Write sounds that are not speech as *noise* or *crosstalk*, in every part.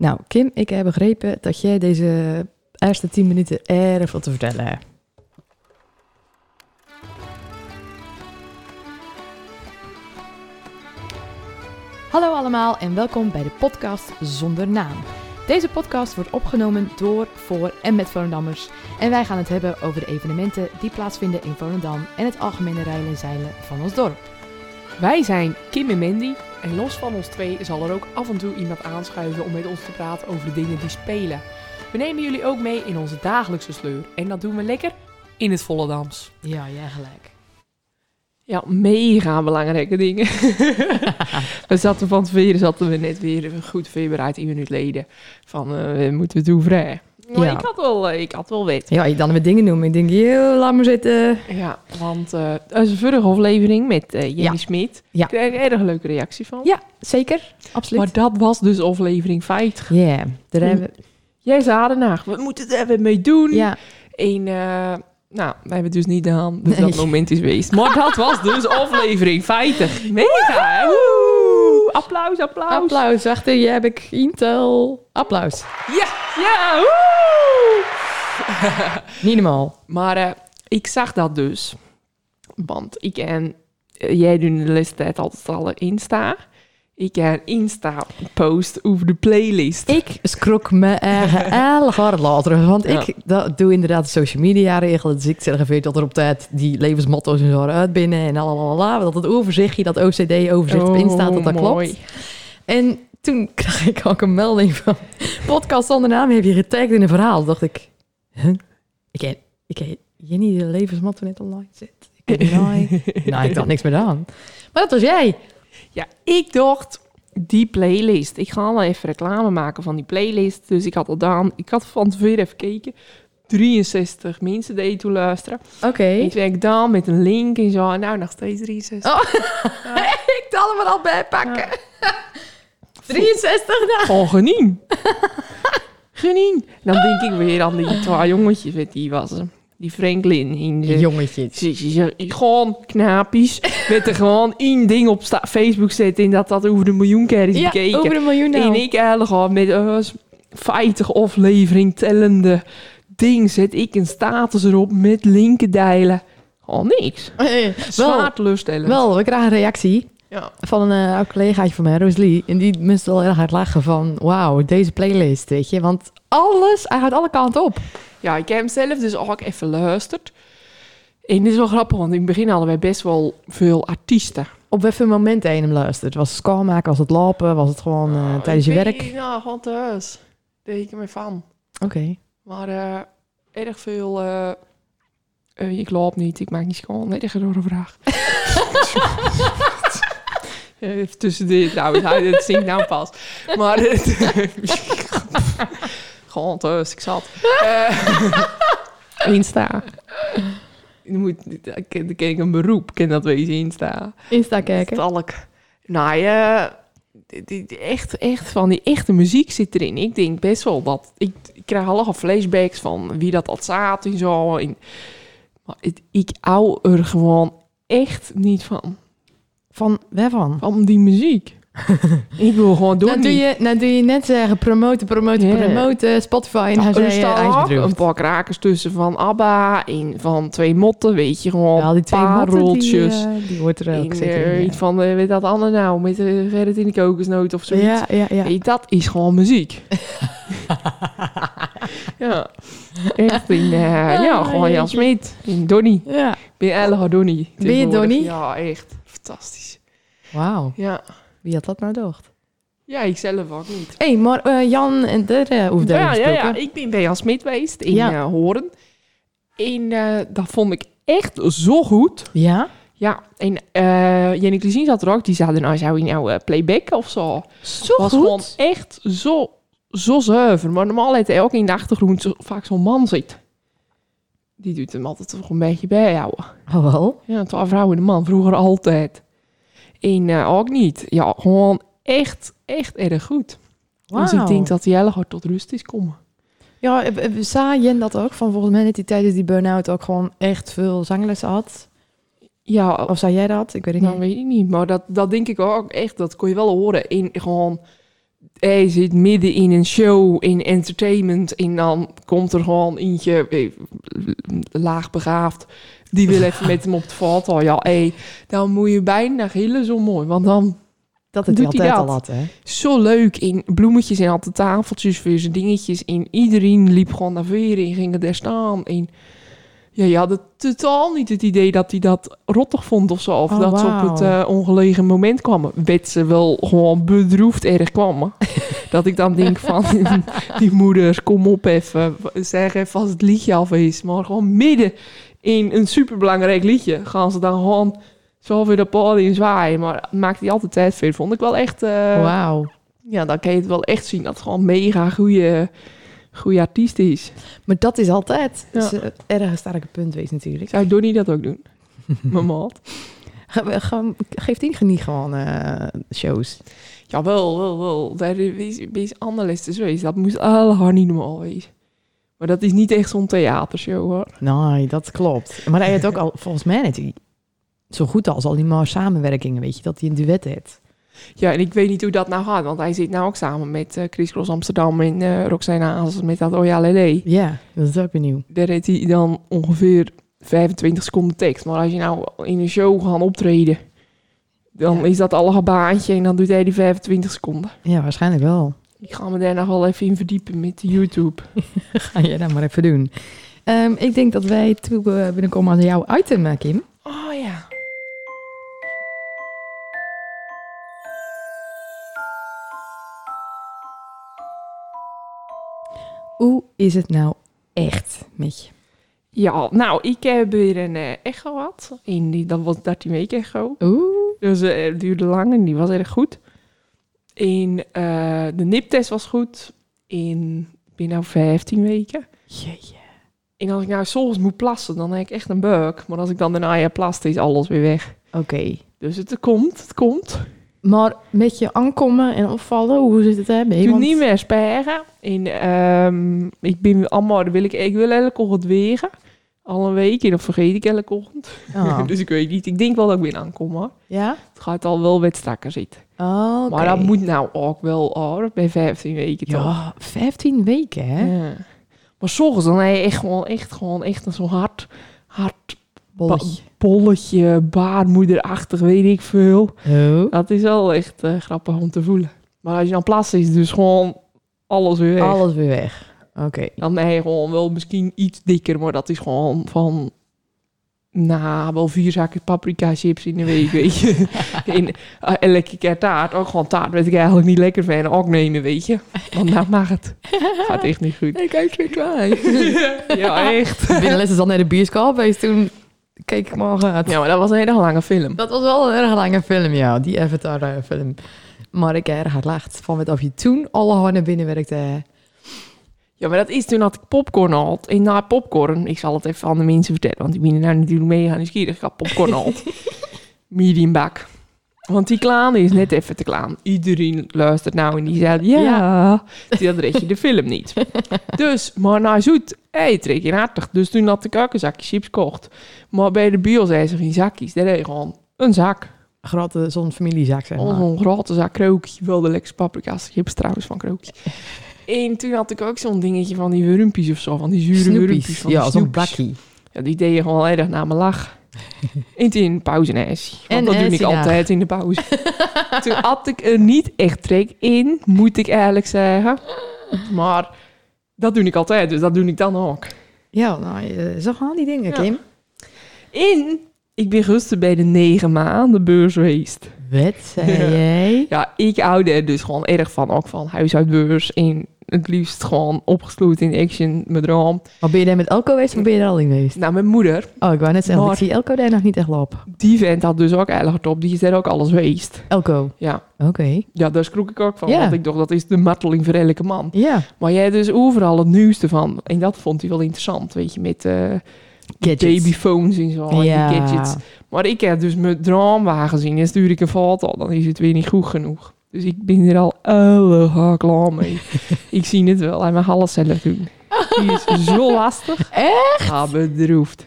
Nou, Kim, ik heb begrepen dat jij deze eerste 10 minuten erg veel te vertellen hebt. Hallo allemaal en welkom bij de podcast Zonder Naam. Deze podcast wordt opgenomen door, voor en met Volendammers. En wij gaan het hebben over de evenementen die plaatsvinden in Volendam en het algemene rijden en zeilen van ons dorp. Wij zijn Kim en Mandy en los van ons twee zal er ook af en toe iemand aanschuiven om met ons te praten over de dingen die spelen. We nemen jullie ook mee in onze dagelijkse sleur en dat doen we lekker in het Volendams. Ja, jij gelijk. Ja, mega belangrijke dingen. *laughs* we zaten van tevoren zaten we net weer goed voorbereid in minuut leden van eh, we moeten het doen vrij. Maar Ja. ik had wel, eh, ik had wel wet. Ja, je dan weer dingen noemen. Ik denk, joh, laat maar zitten. Ja, want eh onze vorige aflevering met eh Jenny Ja. Smit Ja. kreeg ik een erg leuke reactie van. Ja, zeker. Absoluut. Maar dat was dus aflevering 50. Ja, daar hebben we... Jij zei daarna, we moeten het even mee doen. Ja, En, nou, wij hebben het dus niet gedaan, dus Nee. dat moment is geweest. Maar dat was dus *laughs* aflevering 50. Mega, hè? Woe! Applaus, applaus. applaus. Achter je heb ik Intel. Applaus. Ja, ja, woe! *laughs* Niet normaal. Maar eh, ik zag dat dus. Want ik en eh, jij doet in de laatste tijd altijd alle Insta. Ik heb een Insta-post over de playlist. Ik schrok me eigen erg hard later. Want Ja. ik dat doe inderdaad de social media regelen. Dus ik zeg even dat er op tijd die levensmotto's en zo uit binnen. En alalala. Dat het overzichtje, dat OCD-overzicht op Insta, dat dat Oh, mooi. klopt. En toen kreeg ik ook een melding van... Podcast zonder naam heb je getagd in een verhaal. Toen dacht ik... Huh? Ik heb, ik Jenny de levensmotto net online zit. Ik heb nee, *laughs* nou, ik had niks meer aan. Maar dat was jij. Ja, ik dacht, die playlist. Ik ga al even reclame maken van die playlist. Dus ik had al gedaan. Ik had van tevoren even gekeken. 63 mensen deden toen luisteren. Oké. Ik werk dan met een link en zo. Nou, nog steeds 63. Oh, *laughs* ik kan hem er al bij pakken. 63 dagen. Gewoon genien. genien. Dan denk ik weer aan die twee jongetjes. Weet die was hem. Die Franklin. In de, Jongetjes. Gewoon knapies. *laughs* met er gewoon één ding op Facebook zetten. En dat dat over de miljoen keer is Ja, bekeken. over een miljoen En nou. ik eigenlijk al met een 50 aflevering tellende ding zet ik een status erop met linken deilen. Gewoon niks. Eh, wel, Zwaar teleurstellend. wel, we kregen een reactie Ja. van een eh, oud collegaatje van mij, Rosalie. En die moest wel erg hard lachen van, wauw, deze playlist, weet je. Want alles, hij gaat alle kanten op. ja, ik heb hem zelf dus ook even geluisterd. En dit is wel grappig, want in het begin hadden wij best wel veel artiesten. Op wat voor moment hij hem luistert. Was het schoonmaken, was het lopen, was het gewoon eh, tijdens je werk? weet- Nou, gewoon thuis. Daar deed ik me van. Oké. Maar eh, erg veel... eh, ik loop niet, ik maak niet schoon. Erg door een vraag. *laughs* Even tussen dit trouwens, hij het zingt nou pas. Maar het, gewoon thuis, ik zat. Eh, Insta. Je moet, dan ken ik een beroep, ken dat wezen Insta. Insta kijken. Stalk. Nou ja, die, echt, echt van die echte muziek zit erin. Ik denk best wel dat... Ik, ik krijg al flashbacks van wie dat al zat en zo. En, maar het, ik hou er gewoon echt niet van. Van, waarvan? Van die muziek. *laughs* ik wil gewoon door. Nou doe, je, nou doe je net zeggen promoten, promoten, promoten, Spotify en hij bedroefd. een paar krakers tussen van ABBA en van twee motten, weet je, gewoon Ja, die twee motten, die, pareltjes. eh, die hoort er ook zeker eh, in. iets van, eh, weet dat andere nou, met uh, verder in de kokosnoot of zoiets. ja, ja. ja. Hey, dat is gewoon muziek. *laughs* ja. Echt in, ja, gewoon Jan. Smit. In Donnie. ja. Ben je Elga Donnie. Ben je. Donnie? Ja, echt. Fantastisch. Wauw, Ja. wie had dat nou gedacht? Ja, ik zelf ook niet. Hey, maar eh, Jan en de uh, hoeft daar Ja, ja, ja, ik ben bij Jan Smit geweest in Ja. eh, Horen. En eh, dat vond ik echt zo goed. Ja? Ja, en eh Jenny zat er ook. Die zei, nou zou je nou eh, playback of zo? Zo was goed. gewoon echt zo, zo zuiver. Maar normaal heeft hij ook in de achtergrond zo, vaak zo'n man zit. Die doet hem altijd toch een beetje bijhouden. Oh, wel. Ja, twee vrouwen man, vroeger altijd. En eh, ook niet. Ja, gewoon echt, echt erg goed. Dus ik denk dat hij heel hard tot rust is komen. Ja, eh, zei Jen dat ook? Van volgens mij dat hij tijdens die burn-out ook gewoon echt veel zanglessen had. Ja, Of zei jij dat? Ik weet het nou niet. weet ik niet. Maar dat, dat denk ik ook echt. Dat kon je wel horen. In gewoon hij zit midden in een show, in entertainment. En dan komt er gewoon eentje, eh, laagbegaafd. Die wil even met hem op de foto. Ja, hé, dan moet je bijna gillen zo mooi. Want dan Dat het Doet altijd hij al dat? had, hè? zo leuk. In bloemetjes en altijd tafeltjes voor zijn dingetjes. En iedereen liep gewoon naar voren en ging er staan. En ja, je had het totaal niet het idee dat hij dat rottig vond of zo. Of Oh, dat ze op het eh, ongelegen moment kwamen. Weet ze wel gewoon bedroefd erg kwamen. *laughs* dat ik dan denk van, *laughs* die moeders, kom op even. Zeg even als het liedje af is. Maar gewoon midden in een superbelangrijk liedje gaan ze dan gewoon zo weer de podium zwaaien. Maar maakt hij altijd tijd voor. Vond ik wel echt... eh, Wauw. ja, dan kan je het wel echt zien dat het gewoon mega goede, goede artiest is. Maar dat is altijd Ja. is, een erg sterke punt wees natuurlijk. Zou Donnie dat ook doen? Ge- ge- Geeft die niet gewoon eh, shows? Ja, wel, wel, wel. Daar is, is anders te wezen. Dat moest allemaal niet normaal wezen. Maar dat is niet echt zo'n theatershow, hoor. Nee, dat klopt. Maar hij heeft ook al, *laughs* volgens mij hij zo goed als al die maar samenwerkingen, weet je, dat hij een duet heeft. Ja, en ik weet niet hoe dat nou gaat. Want hij zit nou ook samen met eh, Chris Cross Amsterdam en eh Roxanne Hazes met dat Oja Lele. Ja, dat is ook weer nieuw. Daar heeft hij dan ongeveer 25 seconden tekst. Maar als je nou in een show gaat optreden... dan Ja. is dat al een baantje en dan doet hij die 25 seconden. Ja, waarschijnlijk wel. Ik ga me daar nog wel even in verdiepen met YouTube. *laughs* Ga jij dat maar even doen. Ehm, ik denk dat wij toe eh, binnenkomen aan jouw item, eh, Kim. Oh ja. Hoe is het nou echt met je? Ja, nou, ik heb weer een eh, echo gehad. En die, dat was 13 weken echo. Oeh. Dus eh, het duurde lang en die was erg goed. En eh, de niptest was goed. In, nou 15 weken. Jeetje. En als ik nou soms moet plassen, dan heb ik echt een buik. Maar als ik dan daarna ja plast, is alles weer weg. Oké. Dus het komt, het komt. Maar met je aankomen en opvallen, hoe zit het je Ik niet meer sparen. En ehm, ik ben allemaal, wil ik, ik wil elke ochtend wegen. Al een week en dan vergeet ik elke ochtend. Ah. *laughs* dus ik weet niet. Ik denk wel dat ik weer aankom hoor. ja? Het gaat al wel wat strakker zitten. Oh. Maar dat moet nou ook wel hoor, bij 15 weken toch. Ja, 15 weken, hè? Ja. Maar soms dan heb je echt gewoon, echt gewoon, echt een zo'n hard, hard Bolletje. bolletje, baarmoederachtig, weet ik veel. Oh. Dat is wel echt eh, grappig om te voelen. Maar als je dan plaatst, is dus gewoon alles weer weg. Alles weer weg. Oké. Dan ben je gewoon wel misschien iets dikker, maar dat is gewoon van... Nou, wel vier zakken paprika chips in de week, weet je. *laughs* en eh, elke keer taart. Ook gewoon taart weet ik eigenlijk niet lekker van. Ook nemen, weet je. Want nou mag het. Gaat echt niet goed. Ik kijk weer klein. ja, echt. Binnenles is al naar de bioscoop geweest, toen keek ik. Ja, maar dat was een hele lange film. Dat was wel een erg lange film, ja. Die Avatar eh, film. Maar ik heb erg hard lacht van wat of je toen alle hard naar binnen werkte. Ja, maar dat is toen had ik popcorn had. En na popcorn, ik zal het even aan de mensen vertellen, want die ben nou natuurlijk mega nieuwsgierig. Ik had popcorn had. *laughs* Medium bak. Want die klaan is net even te klaan. Iedereen luistert nou en die zegt, ja, Ja. dan red je de film niet. *laughs* dus, maar nou zoet, hé, trek je hartig. Dus toen had ik ook een zakje chips gekocht. Maar bij de bios zei ze geen zakjes, daar deed gewoon een zak. Grote, zo'n familiezak, zeg maar. Zo'n grote zak krookje. Wel de lekkerste paprika's. Chips trouwens van krookje. *laughs* En toen had ik ook zo'n dingetje van die wurmpjes of zo. Van die zure wurmpjes. Van Ja, die zo'n bakkie. Ja, die deed je gewoon erg naar mijn lach. *laughs* en toen een pauze en ijsje. Want En dat doe ik ijsje daar. altijd in de pauze. *laughs* toen had ik er niet echt trek in, moet ik eigenlijk zeggen. Maar dat doe ik altijd, dus dat doe ik dan ook. Ja, nou, eh, zo gaan die dingen, Ja. Kim. En ik ben gisteren bij de negen maanden beurs geweest. Wat zei *laughs* jij? Ja, ik hou er dus gewoon erg van. Ook van huishoudbeurs. En het liefst gewoon opgesloten in action met droom. Maar ben je daar met Elko geweest of ben je er al in geweest? Nou, mijn moeder, Oh, ik wou net zeggen, Maar- ik zie Elko daar nog niet echt lopen. die vent had dus ook eigenlijk top. Die is daar ook alles geweest. Elko, Ja, oké. ja daar schrok ik ook van. Ja. Want ik dacht, dat is de marteling voor elke man. Ja, Maar jij dus overal het nieuwste van. En dat vond hij wel interessant, weet je. Met gadgets. babyphones en zo. en ja. die gadgets. Maar ik heb dus mijn droomwagen gezien. En stuur ik een foto, dan is het weer niet goed genoeg. Dus ik ben er al alle klaar mee. *laughs* ik zie het wel. Hij mag alles zelf doen. Die is zo lastig. *laughs* Echt? Ja, bedroefd.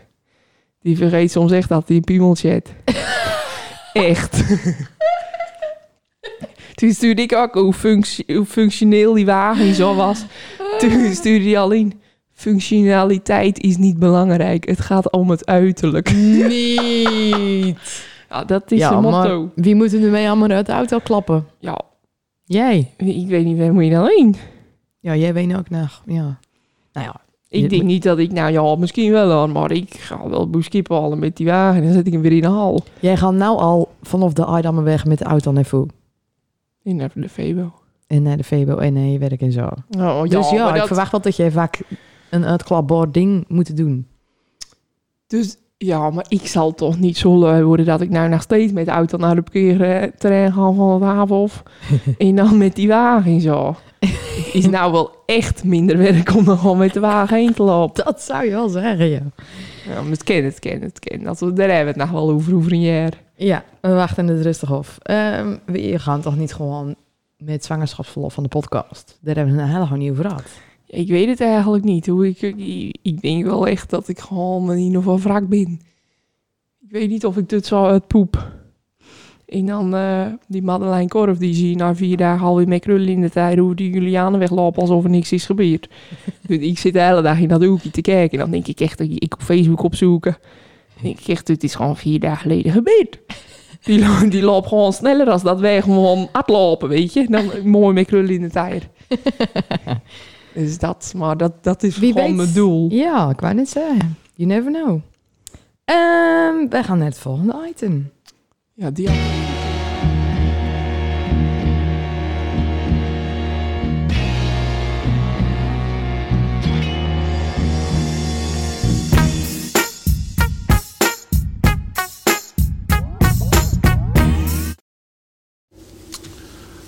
Die vergeet soms echt dat hij een piemeltje heeft. *laughs* echt. Toen stuurde ik ook hoe, functie- hoe functioneel die wagen zo was. Toen stuurde hij al in. Functionaliteit is niet belangrijk. Het gaat om het uiterlijk. Niet. Ja, dat is ja, een motto. wie moet er mee allemaal uit de auto klappen? Ja, Jij. ik weet niet, waar moet je dan heen? Ja, jij weet ook nog. Ja. Nou ja. Ik denk niet dat ik, nou ja, misschien wel hoor, maar ik ga wel boeskippen halen met die wagen. Dan zet ik hem weer in de hal. Jij gaat nou al vanaf de Aardammerweg met de auto naar Voe. In naar de Febo. En naar de VBO en naar je werk en zo. Oh, dus ja, ik dat- verwacht wel dat jij vaak een uitklapbaar ding moet doen. Dus ja, maar ik zal toch niet zo lui worden dat ik nou nog steeds met de auto naar de parkeerterrein ga van het Havenhof. *laughs* en dan met die wagen zo. Is nou wel echt minder werk om gewoon met de wagen heen te lopen. Dat zou je wel zeggen, ja. Ja, maar het ken, het ken, het. Dat, we- daar hebben we het nog wel over, over een jaar. Ja, we wachten het rustig af. Ehm, we gaan toch niet gewoon met zwangerschapsverlof van de podcast? Daar hebben we het helemaal niet over gehad. Ik weet het eigenlijk niet. Hoe ik, ik, ik denk wel echt dat ik gewoon in ieder geval wrak ben. Ik weet niet of ik dit zo uitpoep. En dan eh, die Madeleine Korf, die zie je na vier dagen alweer met krullen in de tijd hoe die Julianen weglopen alsof er niks is gebeurd. *laughs* dus ik zit de hele dag in dat hoekje te kijken. En dan denk ik echt, dat ik op Facebook opzoeken. Dan denk ik echt, het is gewoon vier dagen geleden gebeurd. Die, die loopt gewoon sneller als dat wij gewoon hardlopen, weet je. Dan mooi met krullen in de tijd. *laughs* Dus dat, maar dat, dat is Wie gewoon weet. mijn doel. Ja, ik wou net zeggen. You never know. Ehm wij gaan naar het volgende item. Ja, die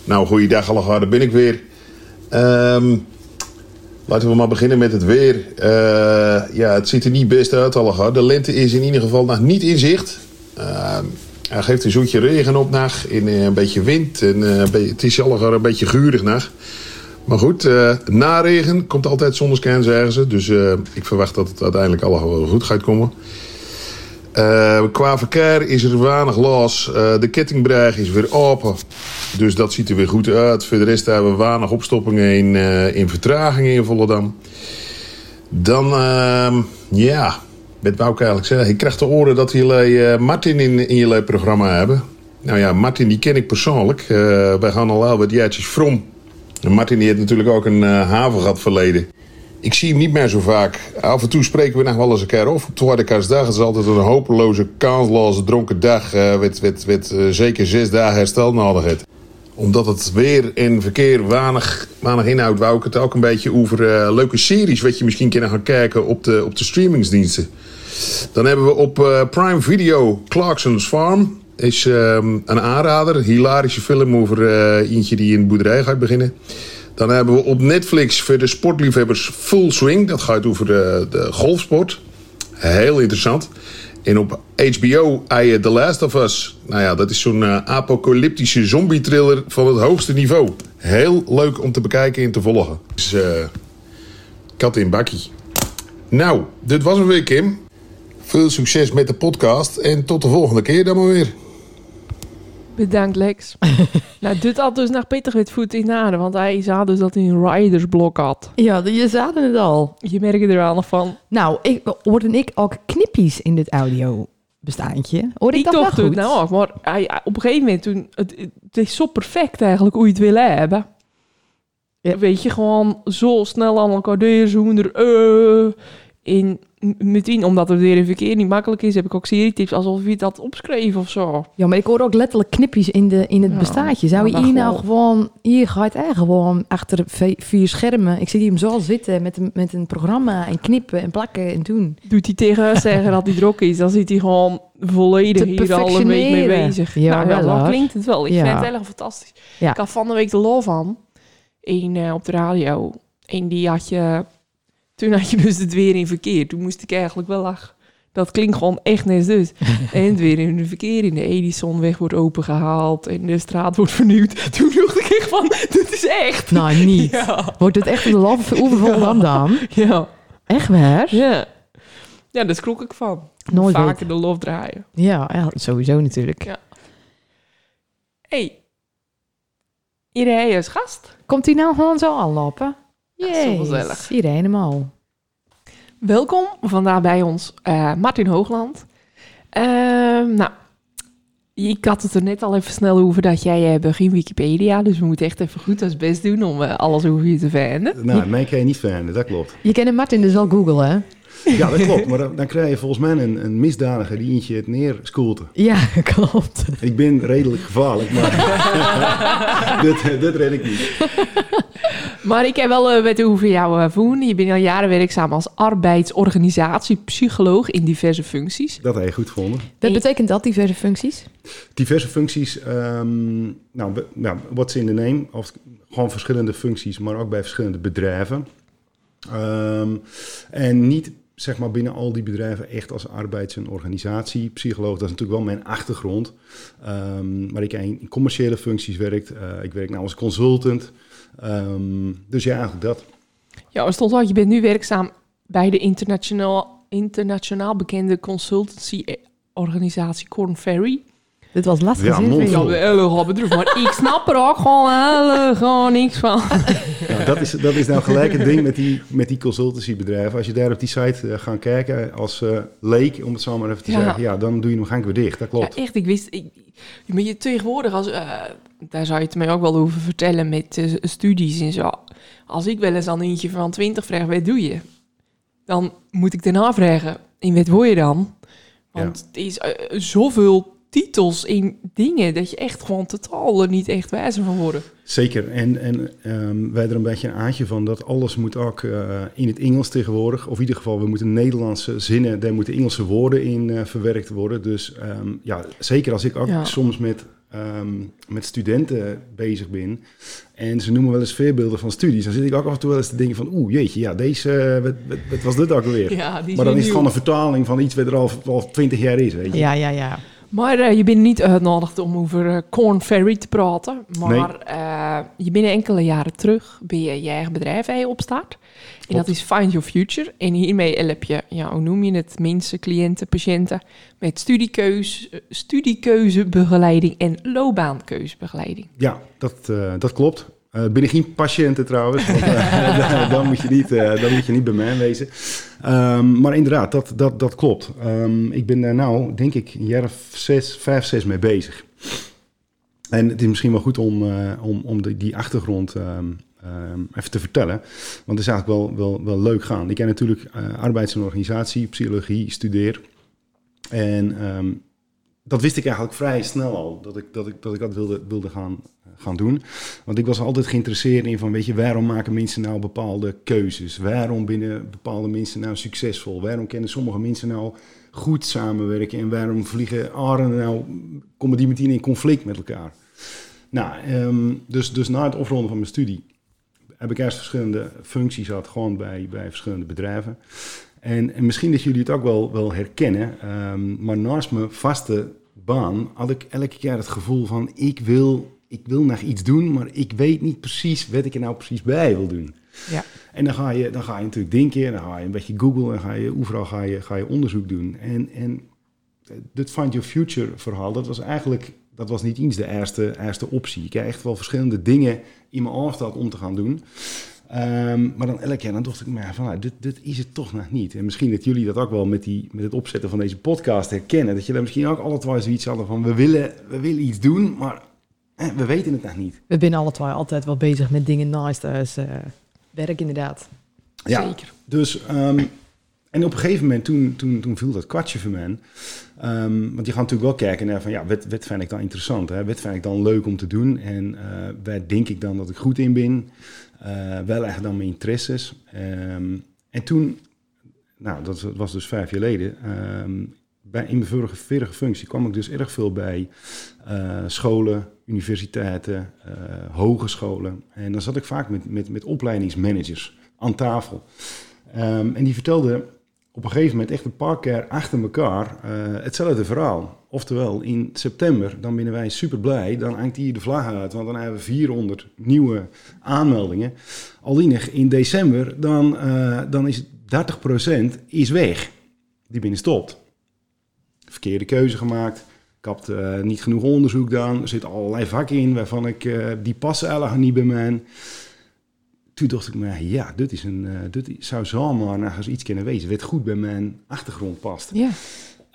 Nou, goeiedag allemaal, daar ben ik weer. Ehm, laten we maar beginnen met het weer. Eh, ja, het ziet er niet best uit. De lente is in ieder geval nog niet in zicht. Ehm, hij geeft een zoetje regen op nacht en eh, een beetje wind. En, het is allemaal een beetje guurig nacht. Maar goed, na regen komt altijd zonneschijn, zeggen ze. Dus ik verwacht dat het uiteindelijk allemaal goed gaat komen. Qua verkeer is er weinig los. De kettingbrug is weer open. Dus dat ziet er weer goed uit. Voor de rest hebben we weinig opstoppingen in, eh, in vertragingen in Volendam. Dan, ehm, ja, wat wou ik eigenlijk zeggen? Ik krijg te horen dat jullie eh, Martin in, in jullie programma hebben. Nou ja, Martin die ken ik persoonlijk. Eh, wij gaan al wel wat jaartjes from. En Martin die heeft natuurlijk ook een uh, haven verleden. Ik zie hem niet meer zo vaak. Af en toe spreken we nog wel eens een keer af. Op tweede kerstdag is altijd een hopeloze, kansloze, dronken dag. met, met, met zeker zes dagen herstel nodig. Omdat het weer en verkeer weinig, weinig inhoud, wou ik het ook een beetje over eh, leuke series... wat je misschien kan gaan kijken op de, op de streamingsdiensten. Dan hebben we op eh, Prime Video Clarkson's Farm. Is ehm, een aanrader. Hilarische film over eh, eentje die in een boerderij gaat beginnen. Dan hebben we op Netflix voor de sportliefhebbers Full Swing. Dat gaat over de, de golfsport. Heel interessant. En op HBO heb je The Last of Us. Nou ja, dat is zo'n eh, apocalyptische zombie-thriller van het hoogste niveau. Heel leuk om te bekijken en te volgen. Dus eh kat in bakkie. Nou, dit was hem weer, Kim. Veel succes met de podcast en tot de volgende keer dan maar weer. Bedankt, Lex. *laughs* nou, dit had dus naar pittig met voet in aarde, want hij zei dus dat hij een ridersblok had. Ja, je zaten het al. Je merkt er wel nog van. Nou, ik, hoorde ik ook knippies in dit audio bestaandje? Hoorde ik, Ik dat het goed? nou ook, maar hij, op een gegeven moment toen, het, het is zo perfect eigenlijk hoe je het wil hebben. Ja. Weet je, gewoon zo snel aan elkaar deur, eh in meteen, omdat het weer in verkeer niet makkelijk is, heb ik ook serietips alsof je dat opschreef of zo. Ja, maar ik hoorde ook letterlijk knipjes in, de, in het Ja, bestaatje. Zou je hier nou gewoon-. Hier gaat hij gewoon achter vier schermen. Ik zie hem zo zitten met een, met een programma en knippen en plakken en doen. Doet hij tegen zeggen dat hij druk is, dan zit hij gewoon volledig hier al een week mee bezig. Ja, nou, ja, wel, dan hoor. klinkt het wel. Ik Ja. vind het heel fantastisch. Ja. Ik had van de week de lol van, een, eh, op de radio. En die had je, toen had je dus het weer in verkeer. Toen moest ik eigenlijk wel lachen. Dat klinkt gewoon echt net dus. *laughs* en het weer in het verkeer in de Edisonweg wordt opengehaald en de straat wordt vernieuwd. *laughs* Toen dacht ik echt van, dit is echt. Nou, niet. Ja, Wordt het echt een love oever van dan? ja, Echt waar? ja. Ja, daar schrok ik van. Nooit Vaker weten. de lof draaien. Ja, ja, sowieso natuurlijk. Ja. hey, Irene als gast. Komt hij nou gewoon zo aanlopen? Ja, gezellig. Irene helemaal. Welkom vandaag bij ons eh, Martin Hoogland. Ehm, nou, ik had het er net al even snel over dat jij eh, begint Wikipedia, dus we moeten echt even goed ons best doen om eh, alles over je te vinden. Nou, mij kan je niet vinden, dat klopt. Je kent Martin dus wel Google, hè? *laughs* Ja, dat klopt. Maar dan, dan krijg je volgens mij een, een misdadiger die eentje het neerschoolte. Ja, *laughs* klopt. Ik ben redelijk gevaarlijk, maar *laughs* dit, dit red ik niet. Maar ik heb wel eh, weten over jou uh, voen. Je bent al jaren werkzaam als arbeidsorganisatiepsycholoog in diverse functies. Dat heb je goed gevonden. Dat betekent dat, diverse functies? Diverse functies, ehm, nou, nou, what's in the name? Of gewoon verschillende functies, maar ook bij verschillende bedrijven. Ehm, en niet zeg maar binnen al die bedrijven echt als arbeids- en organisatiepsycholoog. Dat is natuurlijk wel mijn achtergrond. Ehm, maar ik heb in commerciële functies werkt. Eh, ik werk nou als consultant. Ehm, dus ja, eigenlijk dat. Ja, er stond al, je bent nu werkzaam bij de internationaal, internationaal bekende consultancy-organisatie Corn Ferry. Dit was lastig. Ja, maar ik snap er ook gewoon helemaal niks van. *laughs* Ja, dat, is, dat is nou gelijk het ding met die, met die consultancybedrijven. Als je daar op die site eh, gaat kijken als eh, leek, om het zo maar even te Ja. zeggen, ja, dan doe je hem gelijk weer dicht. Dat klopt. Ja, echt, ik wist... Ik, maar je tegenwoordig, als, eh, daar zou je het mij ook wel over vertellen met eh, studies en zo. Als ik wel eens aan eentje van 20 vraag, wat doe je? Dan moet ik daarna vragen, in wat word je dan? Want het is eh, zoveel titels in dingen dat je echt gewoon totaal er niet echt wijzer van worden. Zeker. En, en ehm, wij er een beetje een aantje van dat alles moet ook eh, in het Engels tegenwoordig. Of in ieder geval, we moeten Nederlandse zinnen, daar moeten Engelse woorden in eh, verwerkt worden. Dus ehm, ja, zeker als ik ook Ja. soms met, ehm, met studenten bezig ben. En ze noemen wel eens voorbeelden van studies. Dan zit ik ook af en toe wel eens te denken van, oeh jeetje, ja, deze, eh, wat, wat, wat was dit ook alweer? Ja, die maar dan is het gewoon een vertaling van iets wat er al, al 20 jaar is, weet je. Ja, ja, ja. Maar eh, je bent niet uitgenodigd om over eh, Corn Ferry te praten. Maar eh, je bent enkele jaren terug bij je, je eigen bedrijf je opstart. En dat is Find Your Future. En hiermee help je, ja, hoe noem je het, mensen, cliënten, patiënten... met studiekeus, eh, studiekeuzebegeleiding en loopbaankeuzebegeleiding. Ja, dat, eh, dat klopt. Eh ben ik geen patiënten trouwens, want eh, *laughs* dan, moet je niet, eh, dan moet je niet bij mij wezen. Ehm, maar inderdaad, dat, dat, dat klopt. Ehm, ik ben daar nou, denk ik, een jaar of zes, vijf, zes mee bezig. En het is misschien wel goed om, eh, om, om de, die achtergrond ehm, even te vertellen. Want het is eigenlijk wel, wel, wel leuk gaan. Ik heb natuurlijk eh, arbeids- en organisatie, psychologie, studeer. En ehm, dat wist ik eigenlijk vrij snel al, dat ik dat, ik, dat, ik dat wilde, wilde gaan, gaan doen. Want ik was altijd geïnteresseerd in van, weet je, waarom maken mensen nou bepaalde keuzes? Waarom binnen bepaalde mensen nou succesvol? Waarom kunnen sommige mensen nou goed samenwerken? En waarom vliegen arenden nou, komen die meteen in conflict met elkaar? Nou, ehm, dus, dus na het afronden van mijn studie heb ik eerst verschillende functies gehad, gewoon bij, bij verschillende bedrijven. En, en misschien dat jullie het ook wel, wel herkennen, ehm, maar naast mijn vaste baan had ik elke keer het gevoel van ik wil, ik wil nog iets doen, maar ik weet niet precies wat ik er nou precies bij wil doen. Ja. En dan ga je, dan ga je natuurlijk denken, dan ga je een beetje googlen en ga je overal ga je, ga je onderzoek doen. En, en dit Find Your Future verhaal, dat was eigenlijk, dat was niet eens de eerste, eerste optie. Ik heb echt wel verschillende dingen in mijn hoofd om te gaan doen. Ehm, maar dan elke keer, dan dacht ik me van, nou, dit, dit is het toch nog niet. En misschien dat jullie dat ook wel met, die, met het opzetten van deze podcast herkennen. Dat je daar misschien ook alle twee zoiets hadden van, we willen, we willen iets doen, maar eh, we weten het nog niet. We zijn alle twee altijd wel bezig met dingen naast thuis. eh, werk inderdaad. Ja, Zeker. Dus, ehm, en op een gegeven moment, toen, toen, toen viel dat kwartje voor mij. Ehm, want je gaat natuurlijk wel kijken naar van, ja, wat, wat vind ik dan interessant? Hè? Wat vind ik dan leuk om te doen? En eh, waar denk ik dan dat ik goed in ben? Eh, wel echt dan mijn interesses. Ehm, en toen, nou, dat was dus vijf jaar geleden, ehm, bij, in mijn vorige, vorige functie kwam ik dus erg veel bij eh, scholen, universiteiten, eh, hogescholen. En dan zat ik vaak met, met, met opleidingsmanagers aan tafel. Ehm, en die vertelden op een gegeven moment echt een paar keer achter elkaar hetzelfde verhaal. Oftewel, in september, dan ben wij super blij, dan hangt hier de vlag uit, want dan hebben we 400 nieuwe aanmeldingen. Alleen in december, dan, eh, dan is 30% is weg. Die binnen stopt. Verkeerde keuze gemaakt, Ik had eh, niet genoeg onderzoek gedaan. Er zitten allerlei vakken in waarvan ik, eh, die passen eigenlijk niet bij mij. Toen dacht ik me, ja, dit, is een, dit zou zomaar nog iets kunnen wezen. Wat goed bij mijn achtergrond past. Ja.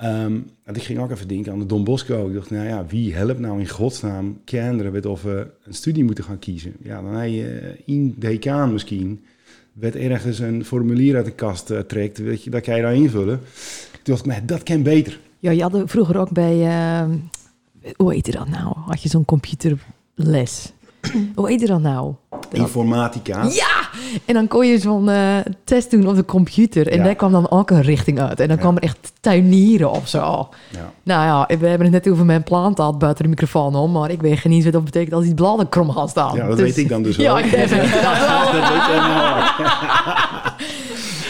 Ehm, en ik ging ook even denken aan de Don Bosco. Ik dacht, nou ja, wie helpt nou in godsnaam kinderen met of we een studie moeten gaan kiezen? Ja, dan heb je in decaan misschien, werd ergens een formulier uit de kast eh, trekt, weet je, dat kan je daar invullen. Toen dacht ik, maar dat kan beter. Ja, je had vroeger ook bij, eh, hoe heette dat nou? Had je zo'n computerles. hoe heette dat nou? Dat- Informatica. Ja! En dan kon je zo'n eh, test doen op de computer. En Ja. daar kwam dan ook een richting uit. En dan Ja. kwam er echt tuinieren of zo. Ja. Nou ja, we hebben het net over mijn plant gehad buiten de microfoon om. Maar ik weet niet wat dat betekent als die bladen krom gaan staan. Ja, dat weet ik dan dus *laughs* Ja, wel. ik weet het inderdaad *laughs* wel. dat weet.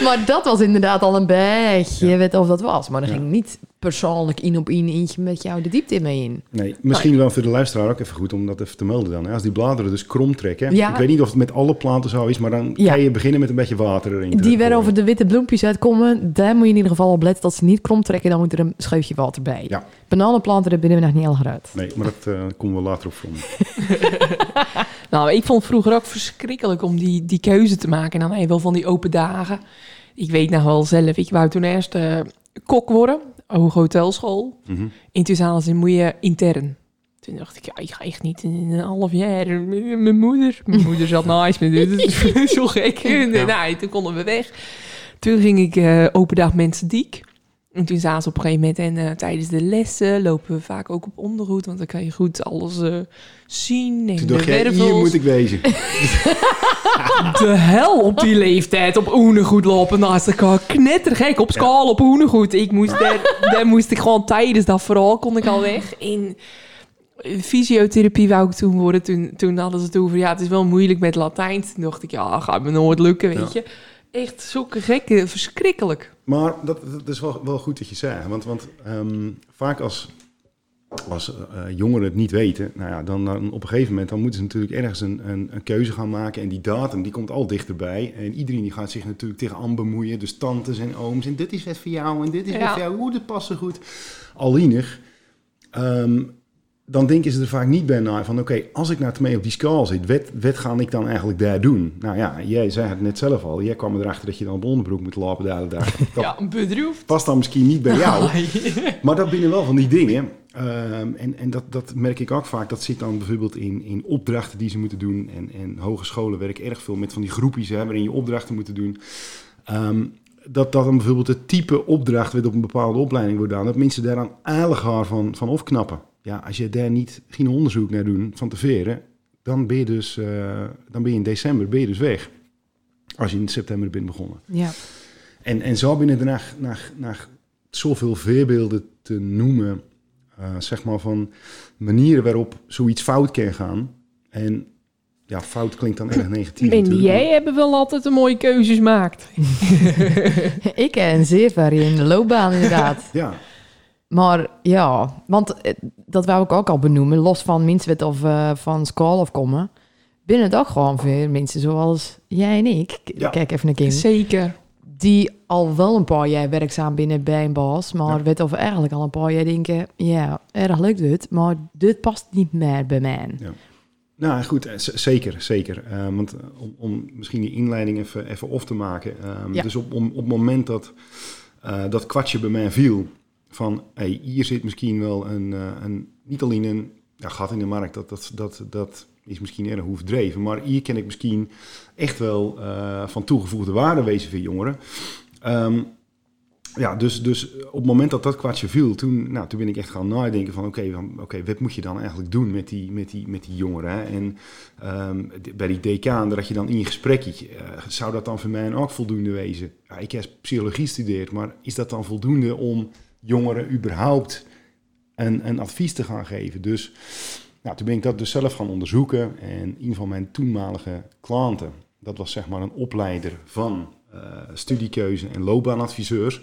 *laughs* Maar dat was inderdaad al een beetje, Ja. je weet of dat was. Maar dan Ja. ging niet persoonlijk in op in eentje met jou de diepte in mee in. Nee, misschien wel voor de luisteraar ook even goed om dat even te melden dan. hè. Als die bladeren dus krom trekken. Ja. Ik weet niet of het met alle planten zo is, maar dan Ja. kan je beginnen met een beetje water erin. Die weer over de witte bloempjes uitkomen, daar moet je in ieder geval op letten dat ze niet krom trekken. Dan moet er een scheutje water bij. Ja. Bananenplanten, daar binnen we nog niet heel uit. Nee, maar dat eh komen we later op van. *laughs* Nou, ik vond het vroeger ook verschrikkelijk om die, die keuze te maken. En dan wel van die open dagen. Ik weet nog wel zelf, ik wou toen eerst eh, kok worden. Hoge hotelschool. Mhm. En toen zaten ze, moet je intern. Toen dacht ik, ja, ik ga echt niet in een half jaar. met Mijn moeder, mijn moeder zat naast me. Dus *laughs* zo gek. Nou, toen konden we weg. Toen ging ik eh, open dag mensen diek. En toen zaten ze op een gegeven moment en eh, tijdens de lessen lopen we vaak ook op ondergoed, want dan kan je goed alles eh, zien. En Toen de dacht jij, hier moet ik wezen. *laughs* De hel op die leeftijd op oenegoed lopen naast elkaar. Knettergek op schaal op oenegoed. Ik moest daar, daar moest ik gewoon tijdens dat verhaal kon ik al weg. In fysiotherapie wou ik toen worden. Toen, toen hadden ze het over, ja, het is wel moeilijk met Latijn. Toen dacht ik, ja, gaat me nooit lukken, weet je. Echt zulke gekke, verschrikkelijk. Maar dat, dat is wel, wel goed dat je zei. Want, want ehm, vaak als, als eh, jongeren het niet weten, nou ja, dan, dan op een gegeven moment dan moeten ze natuurlijk ergens een, een, een keuze gaan maken. En die datum die komt al dichterbij. En iedereen die gaat zich natuurlijk tegenaan bemoeien. Dus tantes en ooms. En dit is wat voor jou en dit is Ja. wat voor jou. Hoe, dat past zo goed. Allienig. ehm, dan denken ze er vaak niet bij na van... oké, als ik nou mee op die schaal zit... Wat, wat ga ik dan eigenlijk daar doen? Nou ja, jij zei het net zelf al. Jij kwam erachter dat je dan op onderbroek moet lopen dag. Dat *laughs* Ja, bedroefd. past dan misschien niet bij jou. *laughs* *laughs* Maar dat binnen wel van die dingen. Ehm, en en dat, dat merk ik ook vaak. Dat zit dan bijvoorbeeld in, in opdrachten die ze moeten doen. En, en hogescholen werk ik erg veel met van die groepjes hè, waarin je opdrachten moeten doen. Ehm, dat, dat dan bijvoorbeeld het type opdracht wat op een bepaalde opleiding wordt gedaan. Dat mensen daar dan aardig haar van, van afknappen. Ja, als je daar niet geen onderzoek naar doen van tevoren, dan ben je dus eh, dan ben je in december ben je dus weg. Als je in september bent begonnen. Ja. En, en zo binnen er naar, naar, naar zoveel voorbeelden te noemen, eh, zeg maar van manieren waarop zoiets fout kan gaan. En ja, fout klinkt dan erg negatief En jij hebben wel altijd de mooie keuzes gemaakt. *laughs* *laughs* Ik heb een zeer variërende loopbaan inderdaad. Ja, Maar ja, want eh, dat wou ik ook al benoemen. Los van mensen of eh, van school of komen. Binnen het ook gewoon veel mensen zoals jij en ik. Ja. Kijk even naar Kim. Zeker. Die al wel een paar jaar werkzaam binnen bij een baas. Maar Ja. weet of eigenlijk al een paar jaar denken... Ja, erg leuk dit. Maar dit past niet meer bij mij. nou goed, eh, zeker, zeker. Eh, want om, om misschien die inleiding even, even op te maken. ehm, Ja. Dus op, om, op het moment dat eh, dat kwartje bij mij viel, van hey, hier zit misschien wel een, eh, een niet alleen een ja, gat in de markt, dat, dat, dat, dat is misschien erg overdreven, maar hier ken ik misschien echt wel eh, van toegevoegde waarde wezen voor jongeren. Ehm, ja, dus, dus op het moment dat dat kwartje viel, toen, nou, toen ben ik echt gaan nadenken van oké, van, oké, wat moet je dan eigenlijk doen met die, met die, met die jongeren? En ehm, bij die decaan, dat je dan in je gesprekje, eh, zou dat dan voor mij ook voldoende wezen? Ja, ik heb psychologie gestudeerd, maar is dat dan voldoende om jongeren überhaupt een, een advies te gaan geven? Dus nou, toen ben ik dat dus zelf gaan onderzoeken en een van mijn toenmalige klanten, dat was zeg maar een opleider van eh, studiekeuze en loopbaanadviseurs.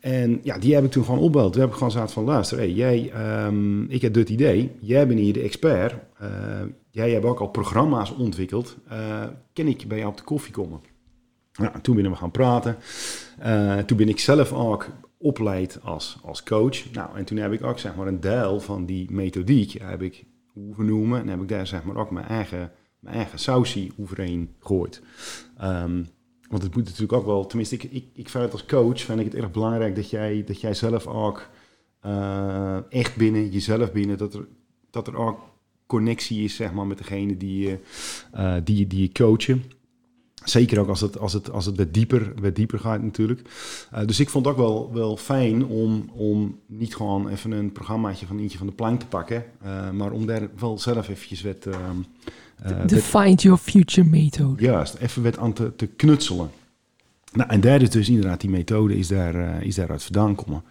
En ja, die heb ik toen gewoon opgebeld. Toen heb ik gewoon gezegd van, luister, hey, jij, ehm, ik heb dit idee. Jij bent hier de expert. Eh, jij hebt ook al programma's ontwikkeld. Eh ken ik bij jou op de koffie komen? Nou, toen ben we gaan praten. Toen ben ik zelf ook opleid als, als coach. Nou, en toen heb ik ook zeg maar een deel van die methodiek heb ik hoeven noemen. En heb ik daar zeg maar ook mijn eigen, mijn eigen sausie overheen gegooid. Ehm, want het moet natuurlijk ook wel, tenminste, ik, ik, ik vind het als coach vind ik het erg belangrijk dat jij, dat jij zelf ook eh, echt binnen, jezelf binnen, dat er, dat er ook connectie is zeg maar, met degene die, je uh, die, die je coachen. Zeker ook als het, als het, als het wat, dieper, wat dieper gaat natuurlijk. Uh, dus ik vond het ook wel, wel fijn om, om niet gewoon even een programmaatje van eentje van de plank te pakken. Uh, maar om daar wel zelf eventjes wat... Uh, de Find Your Future methode. Juist, even wat aan te, te knutselen. Nou, en daar is dus inderdaad die methode is, daar, is daaruit vandaan komen.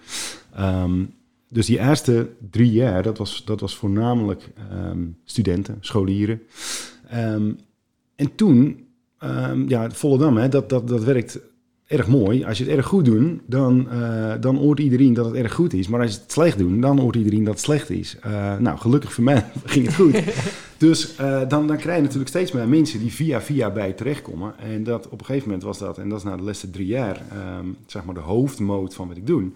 Um, dus die eerste drie jaar, dat was, dat was voornamelijk um, studenten, scholieren. Um, en toen Um, ja, Volendam, hè, dat, dat, dat werkt erg mooi. Als je het erg goed doet, dan, uh, dan hoort iedereen dat het erg goed is. Maar als je het slecht doet, dan hoort iedereen dat het slecht is. Uh, nou, gelukkig voor mij *laughs* ging het goed. *laughs* dus uh, dan, dan krijg je natuurlijk steeds meer mensen die via via bij terechtkomen. En dat op een gegeven moment was dat, en dat is na de laatste drie jaar, um, zeg maar de hoofdmoot van wat ik doe.